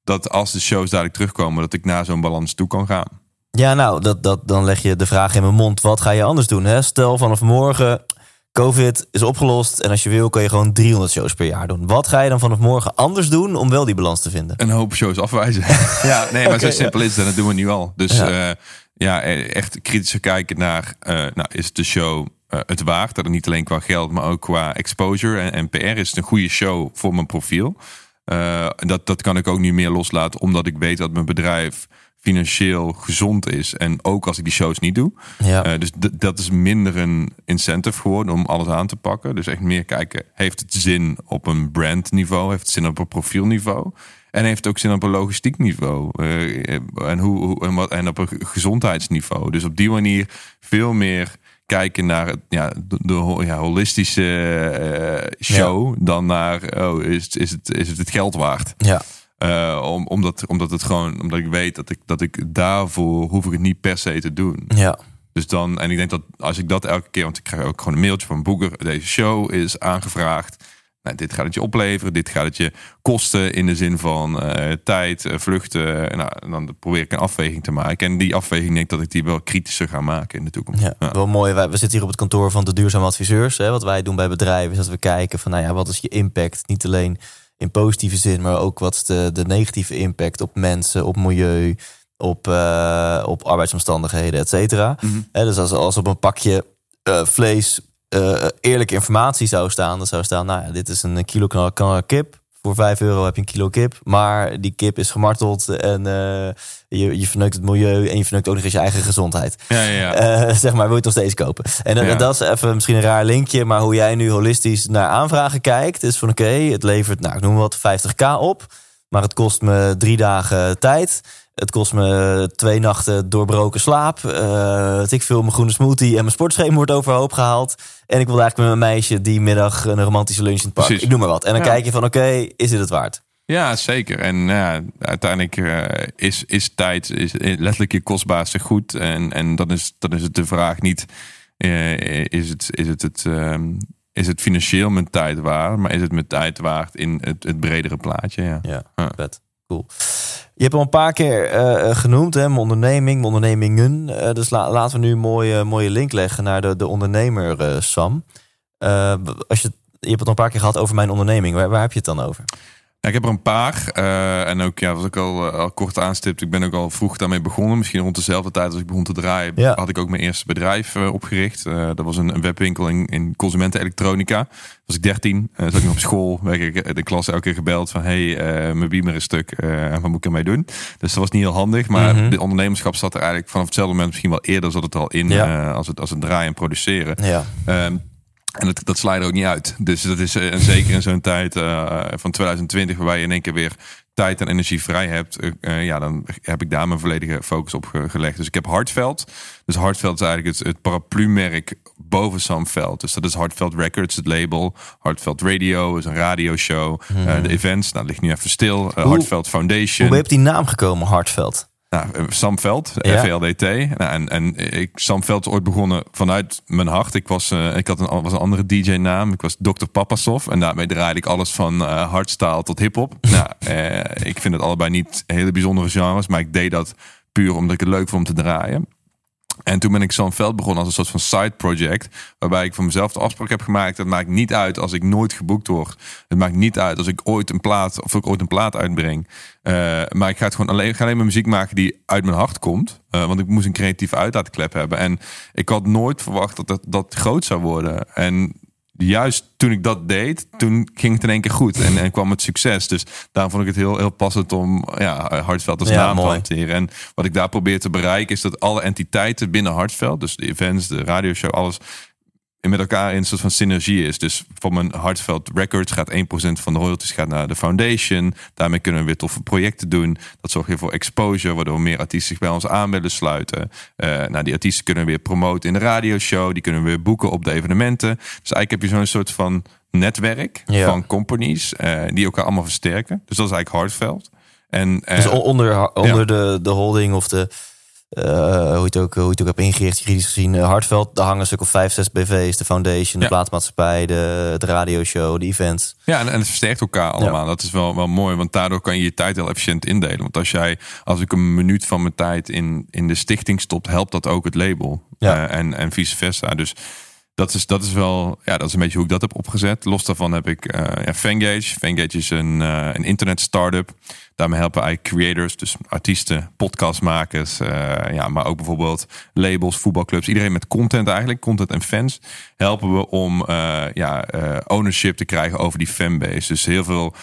Speaker 1: dat als de shows dadelijk terugkomen, dat ik naar zo'n balans toe kan gaan.
Speaker 2: ja nou, dat, dat, dan leg je de vraag in mijn mond. Wat ga je anders doen? Hè? Stel vanaf morgen, COVID is opgelost. En als je wil, kan je gewoon 300 shows per jaar doen. Wat ga je dan vanaf morgen anders doen om wel die balans te vinden?
Speaker 1: Een hoop shows afwijzen. ja, nee, maar zo
Speaker 2: ja.
Speaker 1: simpel is. En dat doen we nu al. Dus
Speaker 2: Ja.
Speaker 1: ja, ja eh, echt kritischer kijken naar, eh, nou, is de show eh, het waard? Dat het niet alleen qua geld, maar ook qua exposure en, en PR is het een goede show voor mijn profiel. Eh, dat, dat kan ik ook niet meer loslaten, omdat ik weet dat mijn bedrijf financieel gezond is. En ook als ik die shows niet doe.
Speaker 2: Ja.
Speaker 1: Eh, dus dat is minder een incentive geworden om alles aan te pakken. Dus echt meer kijken, heeft het zin op een brandniveau? Heeft het zin op een profielniveau? En heeft het ook zin op een logistiek niveau? Eh, en, hoe, hoe- en, wat, en op een gezondheidsniveau? Dus op die manier veel meer kijken naar het, ja, de, ja, holistische eh, show dan naar oh, is, is, het, is het het geld waard?
Speaker 2: ja.
Speaker 1: Eh, om, omdat, omdat het gewoon, omdat ik weet dat ik, dat ik daarvoor hoef ik het niet per se te doen.
Speaker 2: ja.
Speaker 1: Dus dan, en ik denk dat als ik dat elke keer, want ik krijg ook gewoon een mailtje van Boeker, deze show is aangevraagd. Nou, dit gaat het je opleveren, dit gaat het je kosten in de zin van eh, tijd, eh, vluchten. Nou, en dan probeer ik een afweging te maken. En die afweging denk ik dat ik die wel kritischer ga maken in de toekomst.
Speaker 2: Ja,
Speaker 1: Ja.
Speaker 2: wel mooi. Wij, we zitten hier op het kantoor van de duurzame adviseurs. Hè. Wat wij doen bij bedrijven is dat we kijken van, nou ja, wat is je impact? Niet alleen in positieve zin, maar ook wat is de, de negatieve impact op mensen, op milieu, op, eh, op arbeidsomstandigheden, et cetera.
Speaker 1: Mhm.
Speaker 2: Dus als, als op een pakje eh, vlees eh, eerlijke informatie zou staan, dan zou staan, nou ja, dit is een kilo kip. Voor 5 euro heb je een kilo kip. Maar die kip is gemarteld en eh, je, je verneukt het milieu en je verneukt ook nog eens je eigen gezondheid.
Speaker 1: Ja, ja, ja.
Speaker 2: Eh, zeg maar, wil je het nog steeds kopen? En eh,
Speaker 1: Ja.
Speaker 2: dat is even misschien een raar linkje, maar hoe jij nu holistisch naar aanvragen kijkt, is van oké, het levert, nou, ik noem wat, 50k op, maar het kost me drie dagen tijd. Het kost me twee nachten doorbroken slaap. Eh ik veel, mijn groene smoothie en mijn sportschema wordt overhoop gehaald. En ik wil eigenlijk met mijn meisje die middag een romantische lunch in het park.
Speaker 1: Precies.
Speaker 2: Ik noem maar wat. En dan
Speaker 1: Ja.
Speaker 2: kijk je van oké, is dit het waard?
Speaker 1: Ja, zeker. En ja, uiteindelijk eh, is, is tijd is letterlijk je kostbaarste goed. En, en dan, is, dan is het de vraag niet, eh, is, het, is, het het, ehm, is het financieel mijn tijd waard? Maar is het mijn tijd waard in het, het bredere plaatje? Ja.
Speaker 2: Ja,
Speaker 1: Ja.
Speaker 2: vet. Cool. Je hebt al een paar keer eh, genoemd, hè, mijn onderneming, mijn ondernemingen. Eh, dus la- laten we nu een mooie, mooie link leggen naar de, de ondernemer, eh, Sam. Eh, als je, je hebt het al een paar keer gehad over mijn onderneming. Waar, waar heb je het dan over?
Speaker 1: Ja, ik heb er een paar. eh, en ook, ja, wat ik al, eh, al kort aanstipte, ik ben ook al vroeg daarmee begonnen. Misschien rond dezelfde tijd als ik begon te draaien,
Speaker 2: Ja.
Speaker 1: had ik ook mijn eerste bedrijf eh, opgericht. Dat was een, een webwinkel in, in consumentenelektronica. Was ik 13, eh zat ik nog op school, werd ik de klas elke keer gebeld van hey, mijn beamer is stuk, en wat moet ik ermee doen? Dus dat was niet heel handig, maar
Speaker 2: Mhm.
Speaker 1: de ondernemerschap zat er eigenlijk vanaf hetzelfde moment, misschien wel eerder zat het al in,
Speaker 2: Ja.
Speaker 1: als, het, als het draaien en produceren.
Speaker 2: Ja,
Speaker 1: Ehm, en dat, dat sla je er ook niet uit. Dus dat is eh, en zeker in zo'n tijd eh, van 2020, waarbij je in één keer weer tijd en energie vrij hebt, eh, ja, dan heb ik daar mijn volledige focus op ge- gelegd. Dus ik heb Hartveld. Dus Hartveld is eigenlijk het, het paraplu-merk boven Sam Veld. Dus dat is Hartveld Records, het label. Hartveld Radio is een radioshow. Eh, de events, nou, dat ligt nu even stil. Hartveld Foundation.
Speaker 2: Hoe ben je op die naam gekomen, Hartveld?
Speaker 1: Nou, eh, Sam Veld,
Speaker 2: Ja.
Speaker 1: VLDT. Nou, en, en ik, Sam Veld is ooit begonnen vanuit mijn hart. Ik was, eh, ik had een, was een andere DJ-naam. Ik was Dr. Papasov. En daarmee draaide ik alles van eh hardstyle tot hip-hop. nou, ik vind het allebei niet hele bijzondere genres. Maar ik deed dat puur omdat ik het leuk vond om te draaien. En toen ben ik Sam Veld begonnen als een soort van side project. Waarbij ik voor mezelf de afspraak heb gemaakt. Het maakt niet uit als ik nooit geboekt word. Het maakt niet uit als ik ooit een plaat of ik ooit een plaat uitbreng. Eh, maar ik ga het gewoon alleen, ga alleen maar muziek maken die uit mijn hart komt. Eh, want ik moest een creatieve uitlaatklep hebben. En ik had nooit verwacht dat dat, dat groot zou worden. En juist toen ik dat deed, toen ging het in één keer goed. En, en kwam het succes. Dus daarom vond ik het heel, heel passend om ja, Hartveld als
Speaker 2: Ja,
Speaker 1: naam te hanteren. En wat ik daar probeer te bereiken is dat alle entiteiten binnen Hartveld, dus de events, de radioshow, alles met elkaar in een soort van synergie is. Dus van mijn Hartveld Records gaat 1% van de royalties gaat naar de foundation. Daarmee kunnen we weer toffe projecten doen. Dat zorgt weer voor exposure, waardoor meer artiesten zich bij ons aan willen sluiten. Eh nou, die artiesten kunnen we weer promoten in de radioshow. Die kunnen we weer boeken op de evenementen. Dus eigenlijk heb je zo'n soort van netwerk
Speaker 2: Ja.
Speaker 1: van companies eh, die elkaar allemaal versterken. Dus dat is eigenlijk Hartveld. En, eh,
Speaker 2: Dus o- onder, onder de, de holding of de... eh, hoe, je het ook, hoe je het ook hebt ingericht, juridisch gezien. eh, Hartveld, daar hangen een stuk of vijf, zes BV's. De foundation, de
Speaker 1: Ja.
Speaker 2: plaatsmaatschappij, de, de radioshow, de events.
Speaker 1: Ja, en, en het versterkt elkaar allemaal. Dat is wel, wel mooi, want daardoor kan je je tijd heel efficiënt indelen. Want als jij, als ik een minuut van mijn tijd in, in de stichting stop, helpt dat ook het label.
Speaker 2: Ja.
Speaker 1: Eh, en, en vice versa. Dus dat is, dat is wel, ja, dat is een beetje hoe ik dat heb opgezet. Los daarvan heb ik ja, Fangage. Fangage is een, een internet startup. Daarmee helpen wij creators, dus artiesten, podcastmakers, eh, ja, maar ook bijvoorbeeld labels, voetbalclubs, iedereen met content eigenlijk, content en fans, helpen we om eh, ja, eh, ownership te krijgen over die fanbase. Dus heel veel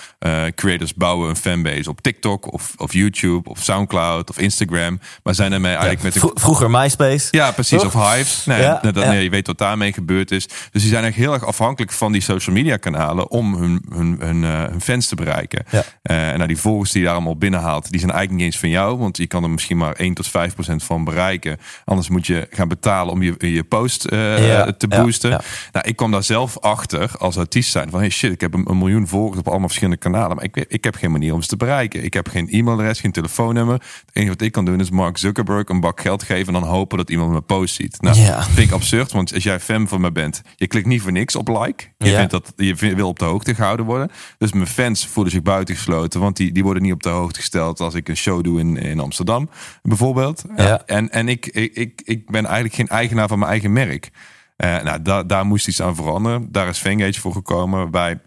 Speaker 1: creators bouwen een fanbase op TikTok of, of YouTube of Soundcloud of Instagram, maar zijn daarmee eigenlijk met een
Speaker 2: vroeger MySpace.
Speaker 1: ja, precies.
Speaker 2: Toch?
Speaker 1: Of Hives. Nee,
Speaker 2: Ja,
Speaker 1: dat,
Speaker 2: ja.
Speaker 1: nee, je weet wat daarmee gebeurd is. Dus die zijn eigenlijk heel erg afhankelijk van die social media kanalen om hun, hun, hun, hun fans te bereiken. En nou, die volgers die daar allemaal binnenhaalt, die zijn eigenlijk niet eens van jou. Want je kan er misschien maar 1 tot 5 procent van bereiken. Anders moet je gaan betalen om je, je post eh,
Speaker 2: Ja,
Speaker 1: te boosten.
Speaker 2: ja.
Speaker 1: Nou, ik kwam daar zelf achter als artiest zijn. Van hey shit, ik heb een, een miljoen volgers op allemaal verschillende kanalen. Maar ik, ik heb geen manier om ze te bereiken. Ik heb geen e-mailadres, geen telefoonnummer. Het enige wat ik kan doen is Mark Zuckerberg een bak geld geven. En dan hopen dat iemand mijn post ziet. Nou,
Speaker 2: Ja.
Speaker 1: vind ik absurd. Want als jij fan van me bent, je klikt niet voor niks op like. Je, vindt dat, je wil op de hoogte gehouden worden. Dus mijn fans voelen zich buitengesloten. Want die, die worden niet op de hoogte gesteld als ik een show doe in, in Amsterdam. Bijvoorbeeld.
Speaker 2: Ja.
Speaker 1: En, en ik, ik, ik, ik ben eigenlijk geen eigenaar van mijn eigen merk. Eh, nou, da- daar moest iets aan veranderen. Daar is Fangage voor gekomen. Waarbij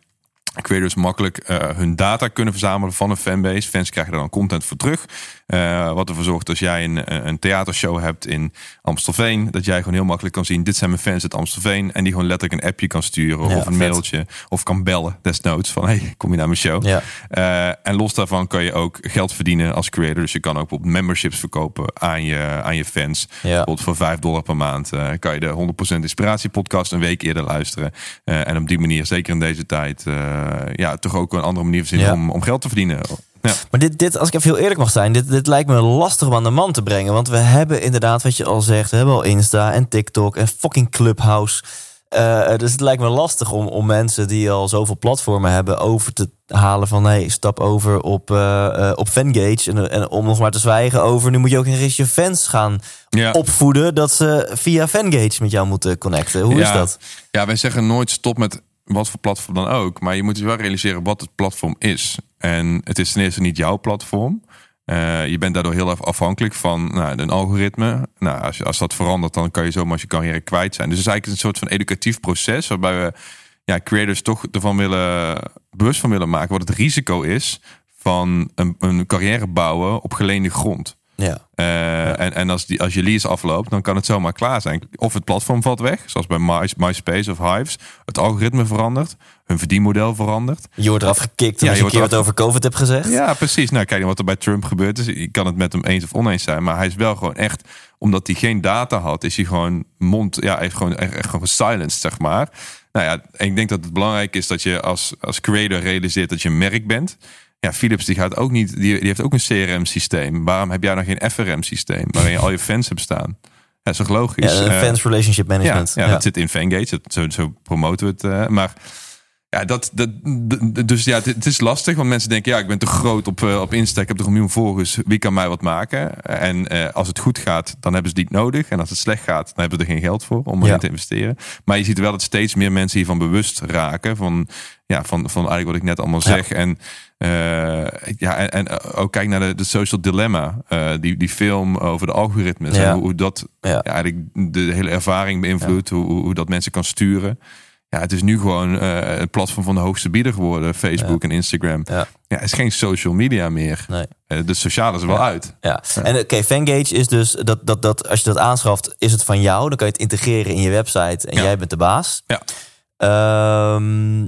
Speaker 1: creators makkelijk eh, hun data kunnen verzamelen van een fanbase. Fans krijgen er dan content voor terug. Eh, wat ervoor zorgt als jij een, een theatershow hebt in Amstelveen. Dat jij gewoon heel makkelijk kan zien. Dit zijn mijn fans uit Amstelveen. En die gewoon letterlijk een appje kan sturen.
Speaker 2: Ja,
Speaker 1: of een
Speaker 2: vet.
Speaker 1: mailtje. Of kan bellen desnoods. Van hey, kom je naar mijn show?
Speaker 2: Ja.
Speaker 1: Eh, en los daarvan kan je ook geld verdienen als creator. Dus je kan ook bijvoorbeeld memberships verkopen aan je, aan je fans. Bijvoorbeeld voor 5 dollar per maand eh, kan je de 100% Inspiratie podcast een week eerder luisteren. Eh, en op die manier, zeker in deze tijd, eh, ja, toch ook een andere manier verzinnen om, om geld te verdienen. Ja.
Speaker 2: Maar dit, dit, als ik even heel eerlijk mag zijn, dit, dit lijkt me lastig om aan de man te brengen. Want we hebben inderdaad, wat je al zegt, we hebben al Insta en TikTok en fucking Clubhouse. Eh, dus het lijkt me lastig om, om mensen die al zoveel platformen hebben over te halen van hey, stap over op, eh, op Fangage. En, en om nog maar te zwijgen over, nu moet je ook eens je fans gaan
Speaker 1: Ja.
Speaker 2: opvoeden dat ze via Fangage met jou moeten connecten. Hoe is dat?
Speaker 1: Ja, wij zeggen nooit stop met wat voor platform dan ook. Maar je moet je wel realiseren wat het platform is. En het is ten eerste niet jouw platform. Eh, je bent daardoor heel erg afhankelijk van nou, een algoritme. Nou, als, als dat verandert, dan kan je zomaar je carrière kwijt zijn. Dus het is eigenlijk een soort van educatief proces waarbij we ja, creators toch ervan willen bewust van willen maken wat het risico is van een, een carrière bouwen op geleende grond.
Speaker 2: Ja.
Speaker 1: Eh, en, en als, die, als je lease afloopt, dan kan het zomaar klaar zijn. Of het platform valt weg, zoals bij My, MySpace of Hives. Het algoritme verandert. Hun verdienmodel verandert.
Speaker 2: Je wordt eraf gekikt
Speaker 1: Ja,
Speaker 2: omdat
Speaker 1: je
Speaker 2: je een keer wat over COVID hebt gezegd.
Speaker 1: Ja, precies. Nou, kijk wat er bij Trump gebeurd is. Je kan het met hem eens of oneens zijn. Maar hij is wel gewoon echt, omdat hij geen data had, is hij gewoon mond, ja, heeft gewoon echt, echt gewoon silenced, zeg maar. Nou ja, en ik denk dat het belangrijk is dat je als, als creator realiseert dat je een merk bent. Ja, Philips die gaat ook niet, die, die heeft ook een CRM-systeem. Waarom heb jij dan geen FRM-systeem waarin je al je fans hebt staan? Ja, is toch logisch?
Speaker 2: Ja,
Speaker 1: Eh,
Speaker 2: fans relationship management.
Speaker 1: ja, ja, dat zit in Fangage. Dat, zo, zo promoten we het. eh, maar ja, dat, dat, dus ja, het, het is lastig. Want mensen denken, ja, ik ben te groot op, eh, op Insta. Ik heb toch een miljoen volgers. Wie kan mij wat maken? En als het goed gaat, dan hebben ze niet nodig. En als het slecht gaat, dan hebben ze er geen geld voor om erin te investeren. Maar je ziet wel dat steeds meer mensen hiervan bewust raken. Van, ja, van, van eigenlijk wat ik net allemaal
Speaker 2: Ja.
Speaker 1: zeg. En, eh, ja, en, en ook kijk naar de, de social dilemma. Eh, die, die film over de algoritmes.
Speaker 2: Ja.
Speaker 1: En hoe, hoe dat
Speaker 2: Ja.
Speaker 1: eigenlijk de hele ervaring beïnvloedt. Hoe, hoe, dat mensen kan sturen. Ja, het is nu gewoon eh het platform van de hoogste bieder geworden. Facebook en Instagram.
Speaker 2: Ja.
Speaker 1: Ja, het is geen social media meer.
Speaker 2: Nee.
Speaker 1: De sociale is er wel uit.
Speaker 2: Ja, en oké, Fangage is dus dat, dat, dat als je dat aanschaft, is het van jou. Dan kan je het integreren in je website en jij bent de baas.
Speaker 1: Ja.
Speaker 2: Ehm,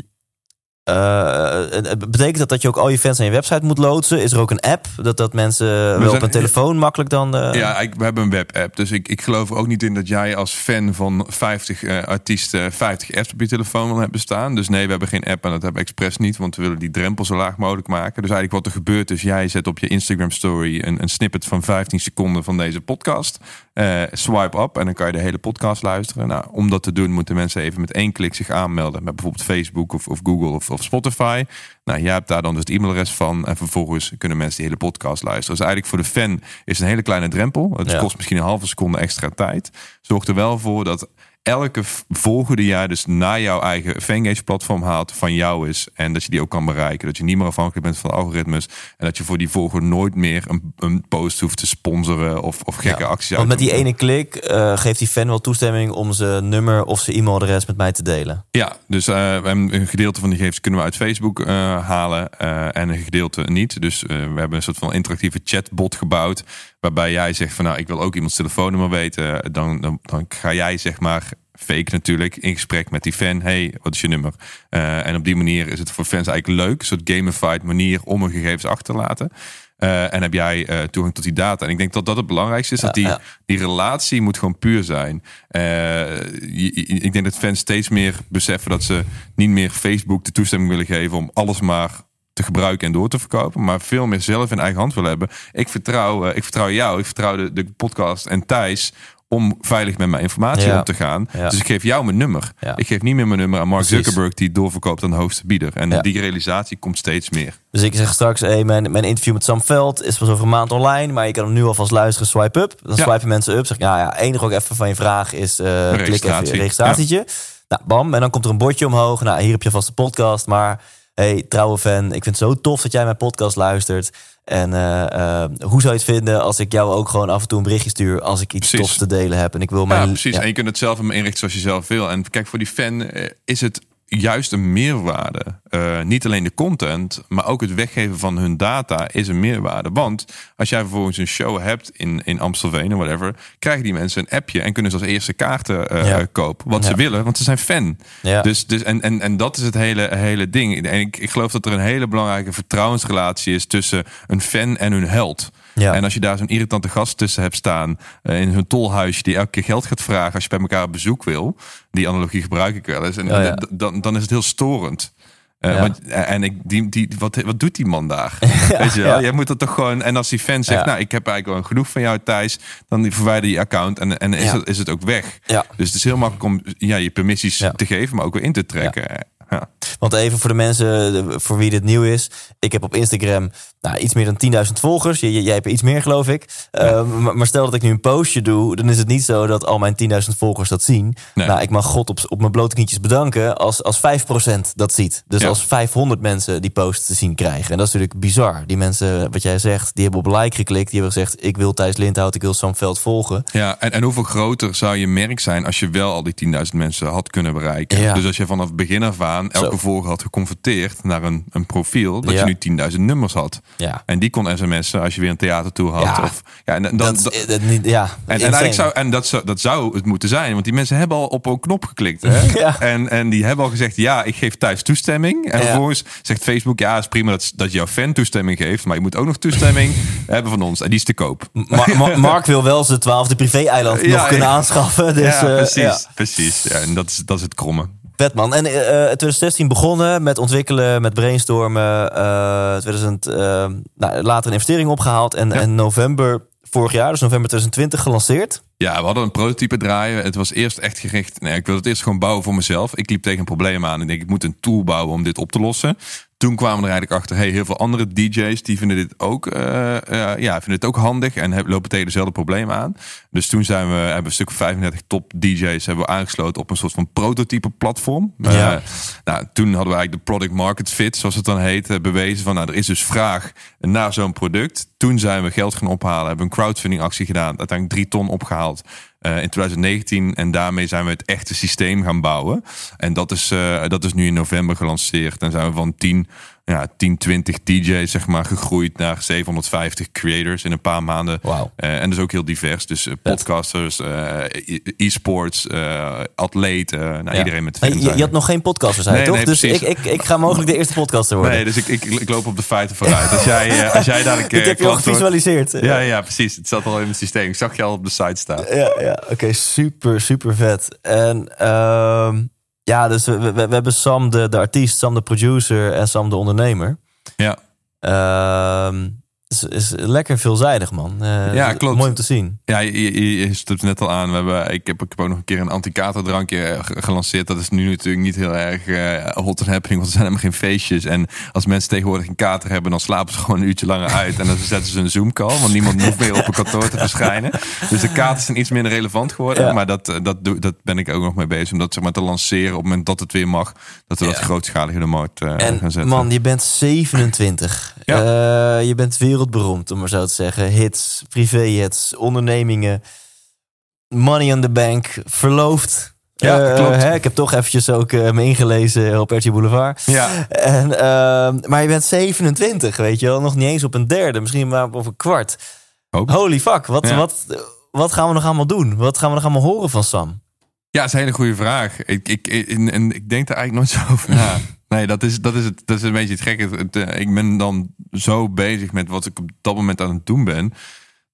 Speaker 2: eh, eh, betekent dat dat je ook al je fans naar je website moet loodsen? Is er ook een app dat, dat mensen wel op een telefoon makkelijk dan... eh,
Speaker 1: Ja, ik, we hebben een webapp. Dus ik, ik geloof ook niet in dat jij als fan van 50 eh, artiesten 50 apps op je telefoon wil hebben staan. Dus nee, we hebben geen app en dat hebben we expres niet. Want we willen die drempel zo laag mogelijk maken. Dus eigenlijk wat er gebeurt is, jij zet op je Instagram story een, een snippet van 15 seconden van deze podcast. Eh, swipe up en dan kan je de hele podcast luisteren. Nou, om dat te doen moeten mensen even met één klik zich aanmelden. Met bijvoorbeeld Facebook of, of Google of, of Spotify. Nou, jij hebt daar dan dus het e-mailadres van. En vervolgens kunnen mensen die hele podcast luisteren. Dus eigenlijk voor de fan is het een hele kleine drempel. Het
Speaker 2: Ja.
Speaker 1: kost misschien een halve seconde extra tijd. Zorgt er wel voor dat elke v- volger die jij dus naar jouw eigen Fangage platform haalt van jou is. En dat je die ook kan bereiken. Dat je niet meer afhankelijk bent van algoritmes. En dat je voor die volger nooit meer een, een post hoeft te sponsoren of, of gekke
Speaker 2: Ja.
Speaker 1: acties
Speaker 2: Want met die ene klik eh, geeft die fan wel toestemming om zijn nummer of zijn e-mailadres met mij te delen.
Speaker 1: Ja, dus we hebben een gedeelte van die gegevens kunnen we uit Facebook eh, halen en een gedeelte niet. Dus we hebben een soort van interactieve chatbot gebouwd. Waarbij jij zegt van nou, ik wil ook iemands telefoonnummer weten. Dan, dan, dan ga jij zeg maar fake natuurlijk in gesprek met die fan. Hey, wat is je nummer? Eh, en op die manier is het voor fans eigenlijk leuk. Een soort gamified manier om hun gegevens achter te laten. Eh, en heb jij eh, toegang tot die data. En ik denk dat dat het belangrijkste is. dat die,
Speaker 2: ja.
Speaker 1: die relatie moet gewoon puur zijn. Je- ik denk dat fans steeds meer beseffen dat ze niet meer Facebook de toestemming willen geven om alles maar te gebruiken en door te verkopen, maar veel meer zelf in eigen hand willen hebben. Ik vertrouw, eh, ik vertrouw jou, ik vertrouw de, de podcast en Thijs om veilig met mijn informatie
Speaker 2: Ja.
Speaker 1: om te gaan.
Speaker 2: Ja.
Speaker 1: Dus ik geef jou mijn nummer.
Speaker 2: Ja.
Speaker 1: Ik geef niet meer mijn nummer aan Mark
Speaker 2: Precies.
Speaker 1: Zuckerberg die doorverkoopt aan de hoogste bieder. En die realisatie komt steeds meer.
Speaker 2: Dus ik zeg straks, hey, mijn, mijn interview met Sam Veld is pas over een maand online. Maar je kan hem nu alvast luisteren, swipe up. Dan swipen mensen up. Zeg ik, ja, ja, enige ook even van je vraag is eh, klik even je registratietje. Nou, bam. En dan komt er een bordje omhoog. Nou, hier heb je vast de podcast. Maar hey, trouwe fan, ik vind het zo tof dat jij mijn podcast luistert. En eh, eh, hoe zou je het vinden als ik jou ook gewoon af en toe een berichtje stuur als ik iets
Speaker 1: Precies.
Speaker 2: tofs te delen heb? En ik wil mijn...
Speaker 1: Ja, precies.
Speaker 2: ja.
Speaker 1: En je kunt het zelf helemaal inrichten zoals je zelf wil. En kijk, voor die fan eh, is het juist een meerwaarde. Eh, niet alleen de content, maar ook het weggeven van hun data is een meerwaarde. Want als jij vervolgens een show hebt in, in Amstelveen of whatever, krijgen die mensen een appje en kunnen ze als eerste kaarten
Speaker 2: Ja.
Speaker 1: kopen. Wat
Speaker 2: Ja.
Speaker 1: ze willen, want ze zijn fan.
Speaker 2: Ja.
Speaker 1: Dus, dus, en, en, en dat is het hele, hele ding. En ik, ik geloof dat er een hele belangrijke vertrouwensrelatie is tussen een fan en hun held.
Speaker 2: Ja.
Speaker 1: En als je daar zo'n irritante gast tussen hebt staan eh, in zo'n tolhuisje die elke keer geld gaat vragen als je bij elkaar op bezoek wil, die analogie gebruik ik wel eens. En
Speaker 2: ja.
Speaker 1: dan, dan is het heel storend. Eh,
Speaker 2: Ja.
Speaker 1: want, en ik, die, die, wat, wat doet die man daar? Weet je wel?
Speaker 2: ja.
Speaker 1: Jij moet dat toch gewoon. En als die fan zegt, nou, ik heb eigenlijk wel genoeg van jou, Thijs, dan verwijder je account en, en is, het, is het ook weg. Dus het is heel makkelijk om ja, je permissies te geven, maar ook weer in te trekken. Ja.
Speaker 2: Want even voor de mensen eh, voor wie dit nieuw is. Ik heb op Instagram nou, iets meer dan 10.000 volgers. J- j- jij hebt iets meer, geloof ik. Uh, maar, maar stel dat ik nu een postje doe, dan is het niet zo dat al mijn 10.000 volgers dat zien.
Speaker 1: Nee.
Speaker 2: Nou, ik mag God op, op mijn blote knietjes bedanken als, als 5% dat ziet. Dus
Speaker 1: Ja.
Speaker 2: als 500 mensen die post te zien krijgen. En dat is natuurlijk bizar. Die mensen, wat jij zegt, die hebben op like geklikt. Die hebben gezegd, ik wil Thijs Lindhout, ik wil Sam Veld volgen.
Speaker 1: Ja, en, en hoeveel groter zou je merk zijn als je wel al die 10.000 mensen had kunnen bereiken?
Speaker 2: Ja.
Speaker 1: Dus als je vanaf begin af aan elke
Speaker 2: Zo.
Speaker 1: volger had geconverteerd naar een, een profiel, dat
Speaker 2: Ja.
Speaker 1: je nu 10.000 nummers had.
Speaker 2: Ja.
Speaker 1: En die kon sms'en als je weer een theatertour had.
Speaker 2: Ja.
Speaker 1: Of, ja, en, dan,
Speaker 2: Dat,
Speaker 1: dat-
Speaker 2: is- dat niet, ja,
Speaker 1: en, en, zou, en dat, zou, dat zou het moeten zijn, want die mensen hebben al op een knop geklikt. Hè?
Speaker 2: Ja.
Speaker 1: En, en die hebben al gezegd, ja, ik geef thuis toestemming. En
Speaker 2: Ja.
Speaker 1: vervolgens zegt Facebook, ja, is prima dat, dat jouw fan toestemming geeft, maar je moet ook nog toestemming hebben van ons. En die is te koop.
Speaker 2: Ma- Ma- Mark wil wel zijn twaalfde privé-eiland nog kunnen aanschaffen. Dus,
Speaker 1: ja,
Speaker 2: eh,
Speaker 1: precies.
Speaker 2: ja.
Speaker 1: precies. Ja, en dat is, dat is het kromme.
Speaker 2: Vet man. En eh, eh, 2016 begonnen met ontwikkelen, met brainstormen. eh 2000, eh, nou, later een investering opgehaald. En,
Speaker 1: Ja.
Speaker 2: en november vorig jaar, dus november 2020, gelanceerd.
Speaker 1: Ja, we hadden een prototype draaien. Het was eerst echt gericht. Nee, ik wilde het eerst gewoon bouwen voor mezelf. Ik liep tegen een probleem aan. En denk, ik moet een tool bouwen om dit op te lossen. Toen kwamen we er eigenlijk achter. Hey, heel veel andere DJ's die vinden dit ook, eh, eh, ja, vinden het ook handig. En hebben- lopen tegen dezelfde problemen aan. Dus toen zijn we, hebben we een stuk of 35 top DJ's hebben we aangesloten op een soort van prototype platform.
Speaker 2: Ja.
Speaker 1: Eh, nou, toen hadden we eigenlijk de product market fit, zoals het dan heet, bewezen. Van nou, er is dus vraag naar zo'n product. Toen zijn we geld gaan ophalen. Hebben een crowdfunding actie gedaan. Uiteindelijk drie ton opgehaald. Eh, in 2019 en daarmee zijn we het echte systeem gaan bouwen. En dat is, eh, dat is nu in november gelanceerd. En zijn we van 10, ja, 10 20 DJ's zeg maar, gegroeid naar 750 creators in een paar maanden.
Speaker 2: Wauw.
Speaker 1: Eh, en dus ook heel divers. Dus eh, podcasters, e- e-sports, atleten. nou,
Speaker 2: Ja.
Speaker 1: iedereen met fans
Speaker 2: je, je had nog geen podcaster zijn,
Speaker 1: Nee,
Speaker 2: toch?
Speaker 1: nee,
Speaker 2: dus ik, ik, ik ga mogelijk de eerste podcaster worden.
Speaker 1: Nee, dus ik, ik, ik loop op de feiten vooruit. Als jij, als jij dadelijk...
Speaker 2: ik
Speaker 1: eh,
Speaker 2: heb je al
Speaker 1: wordt-
Speaker 2: gevisualiseerd.
Speaker 1: Ja, ja, precies. Het zat al in het systeem. Ik zag je al op de site staan.
Speaker 2: Ja, ja oké, super, super vet. En ehm, ja, dus we, we, we hebben Sam de, de artiest, Sam de producer en Sam de ondernemer.
Speaker 1: Ja.
Speaker 2: Ehm is, is lekker veelzijdig, man. Eh,
Speaker 1: Ja, klopt.
Speaker 2: Mooi om te zien.
Speaker 1: Ja, je, je, het net al aan. We hebben, ik, heb, ik heb ook nog een keer een anti-katerdrankje eh, ge- gelanceerd. Dat is nu natuurlijk niet heel erg eh, hot and happening, want er zijn helemaal geen feestjes. En als mensen tegenwoordig een kater hebben, dan slapen ze gewoon een uurtje langer uit. En dan zetten ze een Zoom-call, want niemand hoeft meer op een kantoor te verschijnen. Dus de katers zijn iets minder relevant geworden.
Speaker 2: Ja.
Speaker 1: Maar dat, dat, dat ben ik ook nog mee bezig. Om dat zeg maar, te lanceren op het moment dat het weer mag. Dat we dat grootschalig in de markt eh, gaan
Speaker 2: En
Speaker 1: zetten.
Speaker 2: man, je bent 27.
Speaker 1: Ja.
Speaker 2: Eh, je bent wereldberoemd, om maar zo te zeggen. Hits, privéjets, ondernemingen, money on the bank, verloofd.
Speaker 1: Ja,
Speaker 2: Eh,
Speaker 1: klopt.
Speaker 2: Hè, ik heb toch eventjes ook eh, me ingelezen op RT Boulevard.
Speaker 1: Ja.
Speaker 2: En, ehm, maar je bent 27, weet je wel. Nog niet eens op een derde, misschien maar op een kwart. Holy fuck, wat,
Speaker 1: Ja.
Speaker 2: wat, wat gaan we nog allemaal doen? Wat gaan we nog allemaal horen van Sam?
Speaker 1: Ja, dat is een hele goede vraag. Ik, ik, en, ik denk er eigenlijk nooit zo over na. Nee, dat is, dat is, het, dat is een beetje het gekke. Het, eh, ik ben dan zo bezig met wat ik op dat moment aan het doen ben.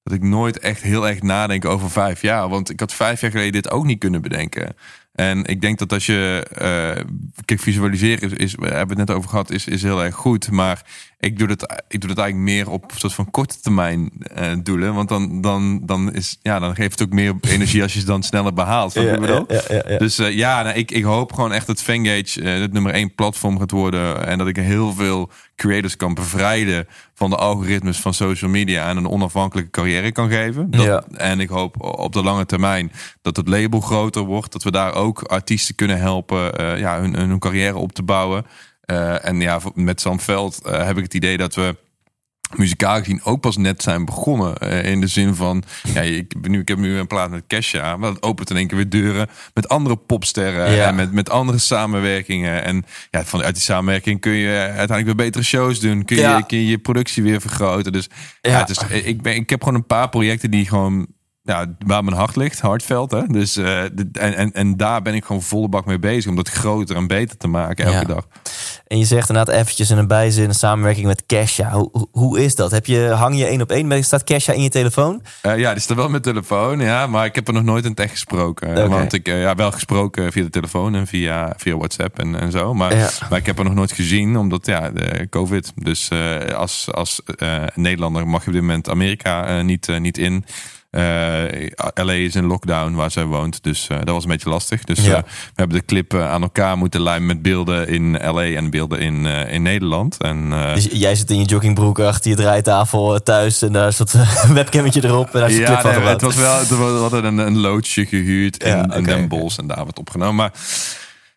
Speaker 1: Dat ik nooit echt heel erg nadenk over vijf jaar. Want ik had vijf jaar geleden dit ook niet kunnen bedenken. En ik denk dat als je. eh, kijk, visualiseren is, is. We hebben het net over gehad, is, is heel erg goed. Maar ik doe, dat, ik doe dat eigenlijk meer op soort van korte termijn eh, doelen. Want dan, dan, dan, is, ja, dan geeft het ook meer energie als je het dan sneller behaalt.
Speaker 2: Ja, ja, ja.
Speaker 1: Dus eh, ja, nou, ik, ik hoop gewoon echt dat Fangage eh, het nummer één platform gaat worden. En dat ik heel veel creators kan bevrijden van de algoritmes van social media en een onafhankelijke carrière kan geven. Dat. En ik hoop op de lange termijn dat het label groter wordt. Dat we daar ook artiesten kunnen helpen eh, ja, hun, hun carrière op te bouwen. Eh, en ja, met Sam Veld eh, heb ik het idee dat we muzikaal gezien ook pas net zijn begonnen. In de zin van, ja, ik, ben nu, ik heb nu een plaat met Kesha, maar dat opent in één keer weer deuren met andere popsterren
Speaker 2: Ja.
Speaker 1: en met, met andere samenwerkingen. En ja, vanuit die samenwerking kun je uiteindelijk weer betere shows doen. Kun je,
Speaker 2: Ja.
Speaker 1: kun je je productie weer vergroten. Dus ja,
Speaker 2: Ja.
Speaker 1: het is, ik, ben, ik heb gewoon een paar projecten die gewoon ja, waar mijn hart ligt, Hartveld. Hè? Dus, eh, en, en, en daar ben ik gewoon volle bak mee bezig om dat groter en beter te maken elke
Speaker 2: Ja.
Speaker 1: dag.
Speaker 2: En je zegt inderdaad eventjes in een bijzin een samenwerking met Kesha. Hoe, hoe- is dat? Heb je, hang je één op één? Staat Kesha in je telefoon?
Speaker 1: Eh, ja, die staat wel met telefoon, ja, maar ik heb er nog nooit in het echt gesproken. Want ik, eh, ja, wel gesproken via de telefoon en via, via WhatsApp en, en zo. Maar,
Speaker 2: Ja.
Speaker 1: maar ik heb er nog nooit gezien, omdat ja, de COVID. Dus als, als Nederlander mag je op dit moment Amerika niet, niet in. Eh, LA is in lockdown waar zij woont, dus eh, dat was een beetje lastig. Dus
Speaker 2: Ja.
Speaker 1: eh, we hebben de clip aan elkaar moeten lijmen met beelden in LA en beelden in, in Nederland. En,
Speaker 2: Dus jij zit in je joggingbroek achter je draaitafel thuis en daar dat eh, webcammetje erop en daar is een clip
Speaker 1: nee,
Speaker 2: gebouwd.
Speaker 1: het was wel, we hadden een, een loodsje gehuurd in,
Speaker 2: Ja,
Speaker 1: in Den. Bosch en daar wordt opgenomen. Maar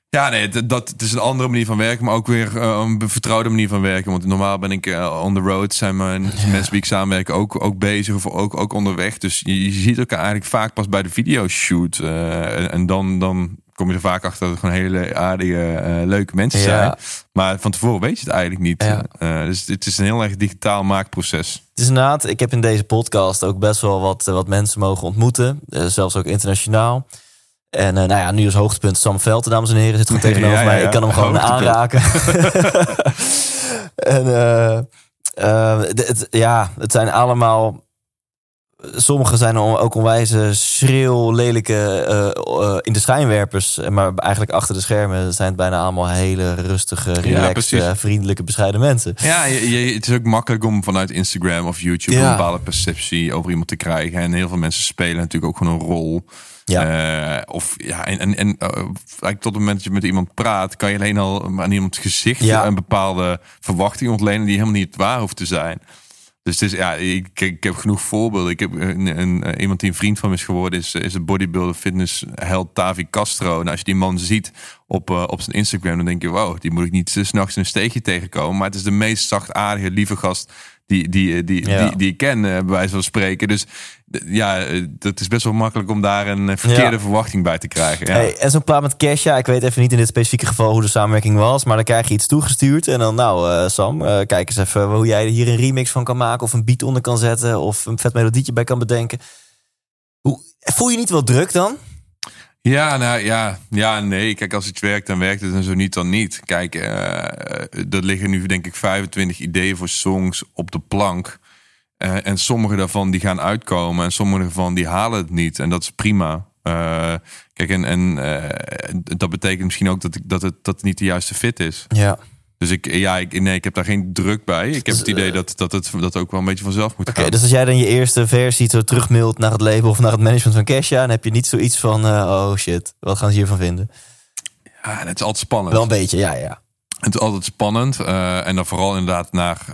Speaker 1: ja, nee, dat, dat het is een andere manier van werken, maar ook weer eh, een vertrouwde manier van werken. Want normaal ben ik eh, on the road, zijn mijn mensen die ik samenwerken ook, ook bezig of ook, ook onderweg. Dus je, je ziet elkaar eigenlijk vaak pas bij de videoshoot. eh en, en dan, dan kom je er vaak achter dat het gewoon hele aardige, leuke mensen
Speaker 2: Ja.
Speaker 1: zijn. Maar van tevoren weet je het eigenlijk niet.
Speaker 2: Ja.
Speaker 1: Dus het is een heel erg digitaal maakproces.
Speaker 2: Het is inderdaad, ik heb in deze podcast ook best wel wat, wat mensen mogen ontmoeten. Zelfs ook internationaal. En eh, nou ja, nu als hoogtepunt Sam Veld, dames en heren, zit goed tegenover
Speaker 1: Ja, ja,
Speaker 2: mij. Ik kan hem gewoon
Speaker 1: Hoogtepunt.
Speaker 2: aanraken. en eh, eh, het, ja, het zijn allemaal Sommigen zijn ook onwijze schreeuw, lelijke uh, in de schijnwerpers. Maar eigenlijk achter de schermen zijn het bijna allemaal hele rustige, relaxed, ja, vriendelijke, bescheiden mensen.
Speaker 1: Ja, je, het is ook makkelijk om vanuit Instagram of YouTube een bepaalde perceptie over iemand te krijgen. En heel veel mensen spelen natuurlijk ook gewoon een rol. Ja. of ja, en, en, en tot het moment dat je met iemand praat, kan je alleen al aan iemands gezicht een bepaalde verwachting ontlenen die helemaal niet waar hoeft te zijn. Dus het ja, ik, ik heb genoeg voorbeelden. Ik heb een, een, iemand die een vriend van me is geworden, is, is een bodybuilder, fitness held Tavi Castro. En als je die man ziet op, uh, op zijn Instagram, dan denk je, wow, die moet ik niet s'nachts in een steegje tegenkomen. Maar het is de meest zachtaardige, lieve gast die, die, die, die, die, ik ken, uh, bij wijze van spreken. Dus ja, het is best wel makkelijk om daar een verkeerde verwachting bij te krijgen. Ja.
Speaker 2: Hey, en zo'n plaat met Kesha, ik weet even niet in dit specifieke geval hoe de samenwerking was, maar dan krijg je iets toegestuurd en dan nou uh, Sam, uh, kijk eens even hoe jij hier een remix van kan maken of een beat onder kan zetten of een vet melodietje bij kan bedenken. Hoe, voel je niet wel druk dan?
Speaker 1: Ja, nou ja, ja, nee. Kijk, als iets werkt, dan werkt het en zo niet, dan niet. Kijk, uh, er liggen nu denk ik 25 ideeën voor songs op de plank. Uh, en sommige daarvan die gaan uitkomen en sommige daarvan die halen het niet. En dat is prima. Uh, kijk, en, en dat betekent misschien ook dat, ik, dat, het, dat het niet de juiste fit is.
Speaker 2: Ja.
Speaker 1: Dus ik, ja, ik, nee, ik heb daar geen druk bij. Ik heb dus, het idee uh, dat, dat het dat ook wel een beetje vanzelf moet
Speaker 2: okay,
Speaker 1: gaan.
Speaker 2: Dus als jij dan je eerste versie zo terugmailt naar het label of naar het management van Kesha, dan heb je niet zoiets van, uh, oh shit, wat gaan ze hiervan vinden?
Speaker 1: Ja, het is altijd spannend.
Speaker 2: Wel een beetje, ja, ja.
Speaker 1: Het is altijd spannend. Uh, en dan vooral inderdaad naar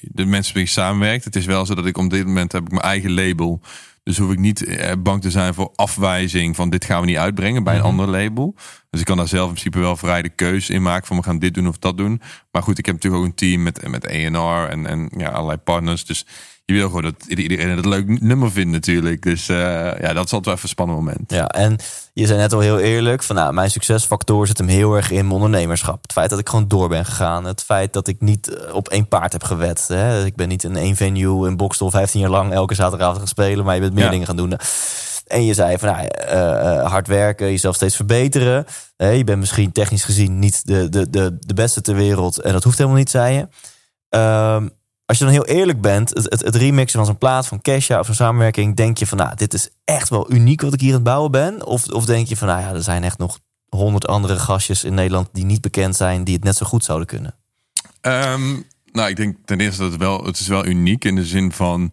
Speaker 1: de mensen die samenwerkt. Het is wel zo dat ik op dit moment heb ik mijn eigen label. Dus hoef ik niet eh, bang te zijn voor afwijzing van dit gaan we niet uitbrengen bij een mhm. ander label. Dus ik kan daar zelf in principe wel vrij de keuze in maken van we gaan dit doen of dat doen. Maar goed, ik heb natuurlijk ook een team met, met A&R en, en ja, allerlei partners. Dus je wil gewoon dat iedereen het leuk nummer vindt natuurlijk. Dus uh, ja, dat is altijd wel even een spannend moment.
Speaker 2: Ja, en je zei net al heel eerlijk van nou, mijn succesfactor zit hem heel erg in mijn ondernemerschap. Het feit dat ik gewoon door ben gegaan. Het feit dat ik niet eh, op één paard heb gewet. Hè. Ik ben niet in één venue in Bokstel 15 jaar lang elke zaterdagavond gaan spelen. Maar je bent meer dingen gaan doen. En je zei van nou, uh, hard werken, jezelf steeds verbeteren. je bent misschien technisch gezien niet de, de, de, de beste ter wereld. En dat hoeft helemaal niet, zei je. Ehm, als je dan heel eerlijk bent, het, het, het remixen van zo'n plaat van Kesha of zo'n samenwerking, denk je van nou, dit is echt wel uniek wat ik hier aan het bouwen ben? Of, of denk je van nou ja, er zijn echt nog honderd andere gastjes in Nederland die niet bekend zijn, die het net zo goed zouden kunnen?
Speaker 1: Um, nou, ik denk ten eerste dat het wel, het is wel uniek in de zin van,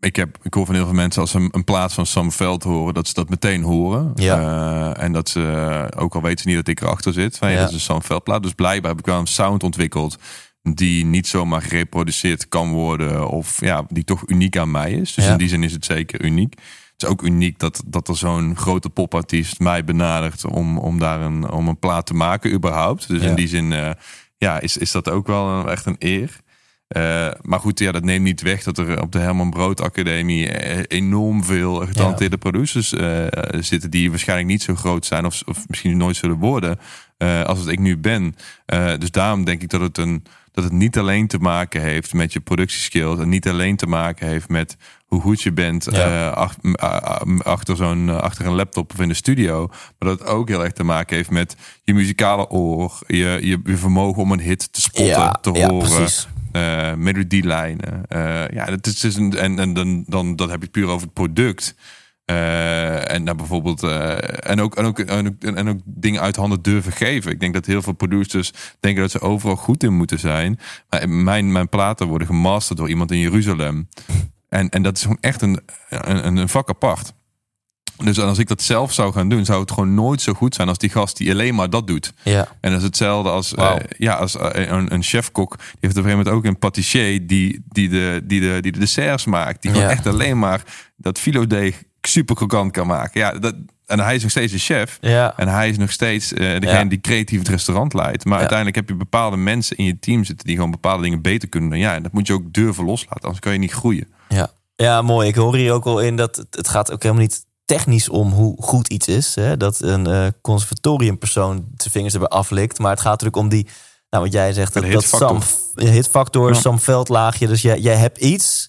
Speaker 1: ik, heb, ik hoor van heel veel mensen als ze een, een plaat van Sam Veld horen, dat ze dat meteen horen. Ja. Uh, en dat ze, ook al weten ze niet dat ik erachter zit, van, ja, dat is een Sam Veld plaat. Dus blijkbaar heb ik wel een sound ontwikkeld die niet zomaar gereproduceerd kan worden. Of ja, die toch uniek aan mij is. Dus in die zin is het zeker uniek. Het is ook uniek dat, dat er zo'n grote popartiest mij benadert om, om daar een, om een plaat te maken überhaupt. Dus in die zin uh, ja, is, is dat ook wel een, echt een eer. Uh, maar goed, ja, dat neemt niet weg dat er op de Herman Brood Academie eh, enorm veel getalenteerde producers uh, zitten die waarschijnlijk niet zo groot zijn of, of misschien nooit zullen worden als het ik nu ben. dus daarom denk ik dat het een dat het niet alleen te maken heeft met je productieskills en niet alleen te maken heeft met hoe goed je bent uh, achter, zo'n uh, achter een laptop of in de studio, maar dat het ook heel erg te maken heeft met je muzikale oor, je, je, je vermogen om een hit te spotten, te horen. Uh, melodielijnen. ja, dat is, dus een, en, en dan, dan dat heb je puur over het product. Uh, en nou bijvoorbeeld, uh, en, ook, en, ook, en, ook, en ook dingen uit handen durven geven. Ik denk dat heel veel producers denken dat ze overal goed in moeten zijn. Maar mijn, mijn platen worden gemasterd door iemand in Jeruzalem. En, en dat is gewoon echt een, een, een vak apart. Dus als ik dat zelf zou gaan doen, zou het gewoon nooit zo goed zijn als die gast die alleen maar dat doet.
Speaker 2: Ja.
Speaker 1: En dat is hetzelfde als, wow. uh, ja, als een, een chefkok. Die heeft op een gegeven moment ook een patissier die, die, de, die, de, die de desserts maakt. Die gewoon echt alleen maar dat filodeeg super krokant kan maken. Ja, dat, en hij is nog steeds de chef.
Speaker 2: Ja.
Speaker 1: En hij is nog steeds uh, degene die creatief het restaurant leidt. Maar uiteindelijk heb je bepaalde mensen in je team zitten die gewoon bepaalde dingen beter kunnen dan jij. En dat moet je ook durven loslaten, anders kan je niet groeien.
Speaker 2: Ja, ja mooi. Ik hoor hier ook al in dat het, gaat ook helemaal niet technisch om hoe goed iets is. Hè? Dat een uh, conservatoriumpersoon zijn vingers erbij aflikt. Maar het gaat natuurlijk om die, nou wat jij zegt, dat, dat Sam, hitfactor. Sam Veldlaagje. Dus jij, jij hebt iets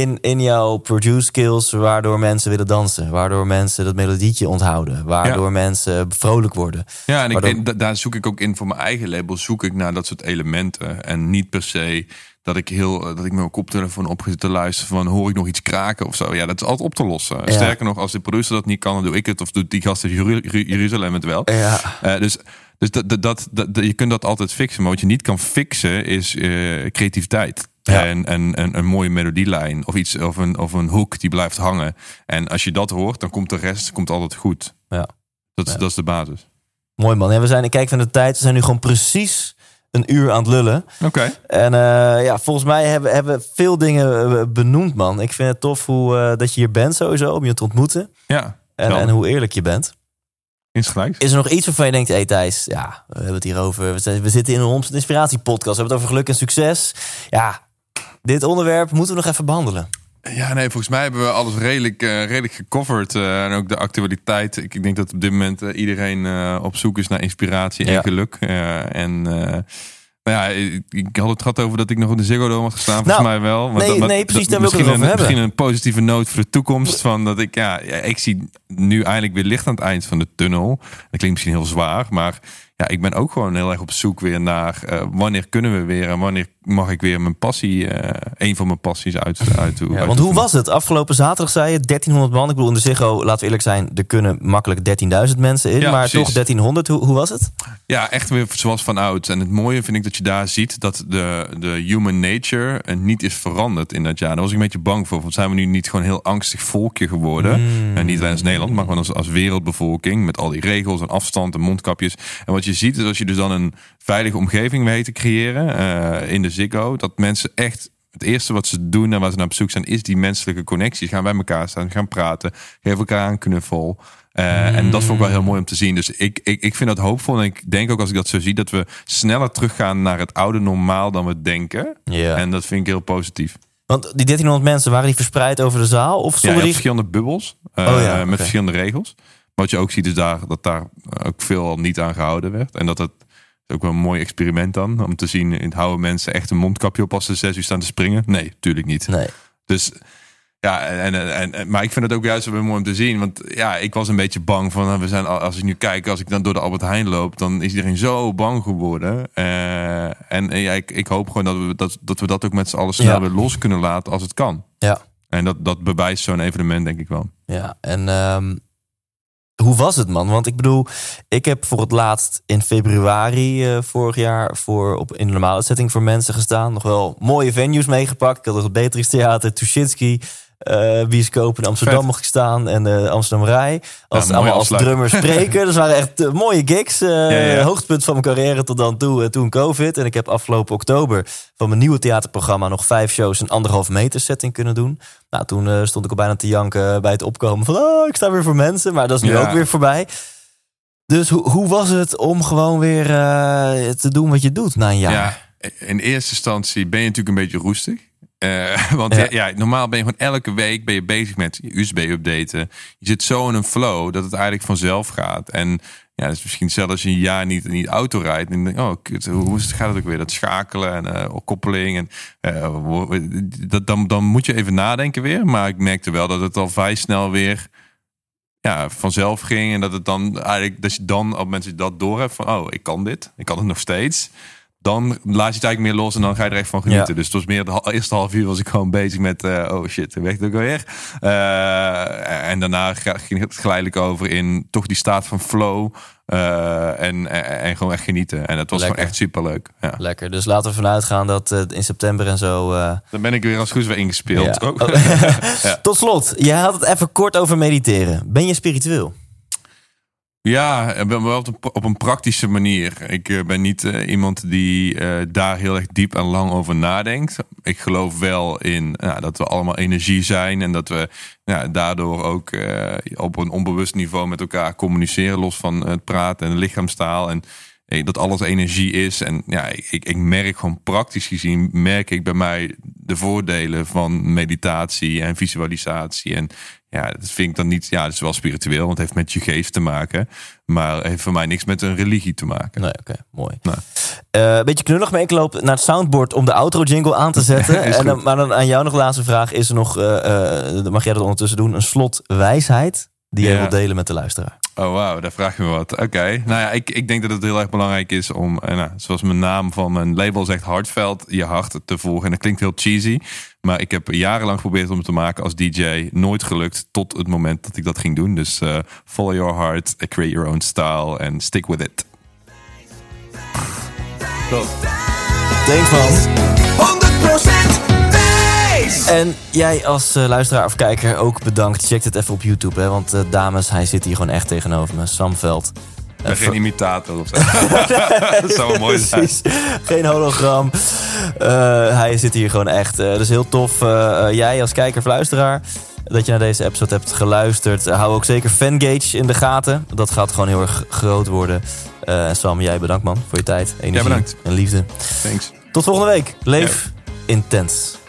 Speaker 2: in, in jouw produce skills, waardoor mensen willen dansen, waardoor mensen dat melodietje onthouden, waardoor mensen vrolijk worden.
Speaker 1: Ja, en ik,
Speaker 2: Waardoor-
Speaker 1: daar zoek ik ook in voor mijn eigen label, zoek ik naar dat soort elementen. En niet per se dat ik heel dat ik mijn koptelefoon op zit te luisteren van hoor ik nog iets kraken of zo. Ja, dat is altijd op te lossen.
Speaker 2: Ja.
Speaker 1: Sterker nog, als de producer dat niet kan, dan doe ik het of doet die gast in Jeru- Jeru- Jeruzalem het wel.
Speaker 2: Ja,
Speaker 1: Eh, dus dus dat, dat, dat, dat- je kunt dat altijd fixen. Maar wat je niet kan fixen is eh, creativiteit.
Speaker 2: Ja.
Speaker 1: En, en, en een mooie melodielijn of iets of een, of een hoek die blijft hangen. En als je dat hoort, dan komt de rest komt altijd goed.
Speaker 2: Ja.
Speaker 1: Dat,
Speaker 2: Ja.
Speaker 1: dat is de basis.
Speaker 2: mooi man. En we zijn, ik kijk van de tijd, we zijn nu gewoon precies een uur aan het lullen.
Speaker 1: Oké.
Speaker 2: En eh, ja, volgens mij hebben hebben we veel dingen eh, benoemd, man. Ik vind het tof hoe, eh, dat je hier bent sowieso, om je te ontmoeten.
Speaker 1: Ja,
Speaker 2: En,
Speaker 1: Wel.
Speaker 2: en hoe eerlijk je bent.
Speaker 1: insgelijks.
Speaker 2: Is er nog iets waarvan je denkt, hé hey Thijs, ja, we hebben het hier over. We, zijn- we zitten in een Homestead Inspiratie podcast. We hebben het over geluk en succes. Ja, dit onderwerp moeten we nog even behandelen.
Speaker 1: Ja, nee, volgens mij hebben we alles redelijk, eh, redelijk gecoverd. eh, en ook de actualiteit. Ik, ik denk dat op dit moment eh, iedereen op zoek is naar inspiratie en
Speaker 2: Ja.
Speaker 1: geluk. En nou ja, ik, ik had het gehad over dat ik nog in de Ziggo Dome had gestaan. Volgens
Speaker 2: Nou,
Speaker 1: mij wel. Maar
Speaker 2: nee, nee, precies, daar wil ik het
Speaker 1: misschien
Speaker 2: over
Speaker 1: een,
Speaker 2: hebben.
Speaker 1: Misschien een positieve noot voor de toekomst. Van dat ik, ja, ik zie nu eindelijk weer licht aan het eind van de tunnel. Dat klinkt misschien heel zwaar, maar ja, ik ben ook gewoon heel erg op zoek weer naar wanneer kunnen we weer en wanneer mag ik weer mijn passie, eh, een van mijn passies uit, uit,
Speaker 2: Ja,
Speaker 1: uit
Speaker 2: want hoe was het? Afgelopen zaterdag zei je 1300 man. Ik bedoel, in de Ziggo, laten we eerlijk zijn, er kunnen makkelijk 13.000 mensen in.
Speaker 1: Ja,
Speaker 2: maar
Speaker 1: precies.
Speaker 2: toch 1300. Hoe, hoe was het?
Speaker 1: Ja, echt weer zoals van oud. En het mooie vind ik dat je daar ziet dat de, de human nature eh, niet is veranderd in dat jaar. Daar was ik een beetje bang voor. Want zijn we nu niet gewoon een heel angstig volkje geworden? En niet alleen als Nederland, maar gewoon als, als wereldbevolking. Met al die regels en afstand en mondkapjes. En wat je ziet is als je dus dan een veilige omgeving weet te creëren eh, in de Ziggo. Dat mensen echt het eerste wat ze doen en waar ze naar op zoek zijn, is die menselijke connecties. Gaan bij elkaar staan, gaan praten, geven elkaar een knuffel. Eh, En dat vond ik wel heel mooi om te zien. Dus ik, ik, ik vind dat hoopvol. En ik denk ook als ik dat zo zie, dat we sneller teruggaan naar het oude normaal dan we denken. En dat vind ik heel positief.
Speaker 2: Want die 1300 mensen, waren die verspreid over de zaal? Of
Speaker 1: Ja,
Speaker 2: stonden die...
Speaker 1: verschillende bubbels eh,
Speaker 2: Oh ja,
Speaker 1: met
Speaker 2: oké.
Speaker 1: verschillende regels. Wat je ook ziet is daar, dat daar ook veel niet aan gehouden werd. En dat het is ook wel een mooi experiment dan. Om te zien, houden mensen echt een mondkapje op als ze zes uur staan te springen? Nee, natuurlijk niet.
Speaker 2: Nee.
Speaker 1: Dus ja, en, en, en, maar ik vind het ook juist wel mooi om te zien. Want ja, ik was een beetje bang van, we zijn, al- als ik nu kijk, als ik dan door de Albert Heijn loop, dan is iedereen zo bang geworden. Eh, en eh, ja, ik, ik hoop gewoon dat we dat, dat we dat ook met z'n allen snel
Speaker 2: Ja.
Speaker 1: weer los kunnen laten als het kan.
Speaker 2: Ja.
Speaker 1: En dat, dat bewijst zo'n evenement, denk ik wel.
Speaker 2: Ja, en ehm, hoe was het, man? Want ik bedoel, ik heb voor het laatst in februari eh, vorig jaar voor op, in de normale setting voor mensen gestaan. Nog wel mooie venues meegepakt. Ik had het Beatrix Theater, Tuschinski, eh bioscoop in Amsterdam
Speaker 1: Vet.
Speaker 2: mocht ik staan en de Amsterdam Rij. Als, allemaal als drummer spreken. Dus waren echt eh, mooie gigs.
Speaker 1: ja.
Speaker 2: Hoogtepunt van mijn carrière tot dan toe, toen COVID. En ik heb afgelopen oktober van mijn nieuwe theaterprogramma nog vijf shows een anderhalf meter setting kunnen doen. Nou, toen stond ik al bijna te janken bij het opkomen van, oh, ik sta weer voor mensen. Maar dat is nu ook weer voorbij. Dus hoe, hoe was het om gewoon weer te doen wat je doet na een jaar?
Speaker 1: Ja, in eerste instantie ben je natuurlijk een beetje roestig. Eh, want
Speaker 2: Ja.
Speaker 1: ja. normaal ben je gewoon elke week ben je bezig met USB-updaten. Je zit zo in een flow dat het eigenlijk vanzelf gaat. En ja, is misschien hetzelfde als je een jaar niet, niet auto rijdt. En denk oh, kut, hoe is het, gaat het ook weer? Dat schakelen en eh, koppeling. En, eh, dat, dan, dan moet je even nadenken weer. Maar ik merkte wel dat het al vrij snel weer ja, vanzelf ging. En dat het dan eigenlijk, dat je dan op mensen dat door hebt van, oh, ik kan dit. Ik kan het nog steeds. Dan laat je het eigenlijk meer los en dan ga je er echt van genieten.
Speaker 2: Ja.
Speaker 1: Dus het was meer de eerste half uur was ik gewoon bezig met, eh, oh shit, weg het ook alweer. Eh, en daarna ging het geleidelijk over in toch die staat van flow. eh, en, en, en gewoon echt genieten. En dat was
Speaker 2: Lekker.
Speaker 1: gewoon echt superleuk. Ja.
Speaker 2: Lekker. Dus laten we vanuit gaan dat eh, in september en zo... eh,
Speaker 1: Dan ben ik weer als goed weer ingespeeld.
Speaker 2: Ja.
Speaker 1: Oh.
Speaker 2: Oh. Tot slot, jij had het even kort over mediteren. Ben je spiritueel?
Speaker 1: Ja, wel op een, praktische manier. Ik eh, ben niet eh, iemand die eh, daar heel erg diep en lang over nadenkt. Ik geloof wel in ja, dat we allemaal energie zijn en dat we daardoor ook op een onbewust niveau met elkaar communiceren, los van het praten en de lichaamstaal. En dat alles energie is. En ja, ik, ik merk gewoon praktisch gezien, merk ik bij mij de voordelen van meditatie en visualisatie. En ja, dat vind ik dan niet, ja, het is wel spiritueel, want het heeft met je geest te maken. Maar heeft voor mij niks met een religie te maken.
Speaker 2: Nee, oké, mooi.
Speaker 1: Nou.
Speaker 2: Eh, een beetje knullig, maar ik loop naar het soundboard om de outro jingle aan te zetten. En dan, maar dan aan jou nog laatste vraag. Is er nog, eh, eh, mag jij dat ondertussen doen, een slot wijsheid die je
Speaker 1: Ja.
Speaker 2: wilt delen met de luisteraar?
Speaker 1: Oh, wauw, daar vraag je me wat. Oké, nou ja, ik, ik denk dat het heel erg belangrijk is om, eh, nou, zoals mijn naam van mijn label zegt, hartveld, je hart te volgen. En dat klinkt heel cheesy, maar ik heb jarenlang geprobeerd om het te maken als DJ. Nooit gelukt tot het moment dat ik dat ging doen. Dus eh, follow your heart, create your own style and stick with it.
Speaker 2: Thanks man.
Speaker 3: 100% wijs!
Speaker 2: En jij als eh, luisteraar of kijker ook bedankt. Check het even op YouTube, hè, want eh, dames, hij zit hier gewoon echt tegenover me. Sam Veld. Eh,
Speaker 1: geen imitator of zo. dat zou wel mooi zijn.
Speaker 2: Precies. Geen hologram. Hij zit hier gewoon echt. Dus heel tof. jij als kijker of luisteraar. Dat je naar deze episode hebt geluisterd. Hou ook zeker Fangage in de gaten. Dat gaat gewoon heel erg groot worden. Eh, Sam, jij bedankt man voor je tijd, energie
Speaker 1: bedankt.
Speaker 2: en liefde.
Speaker 1: Thanks.
Speaker 2: Tot volgende week. Leef intens.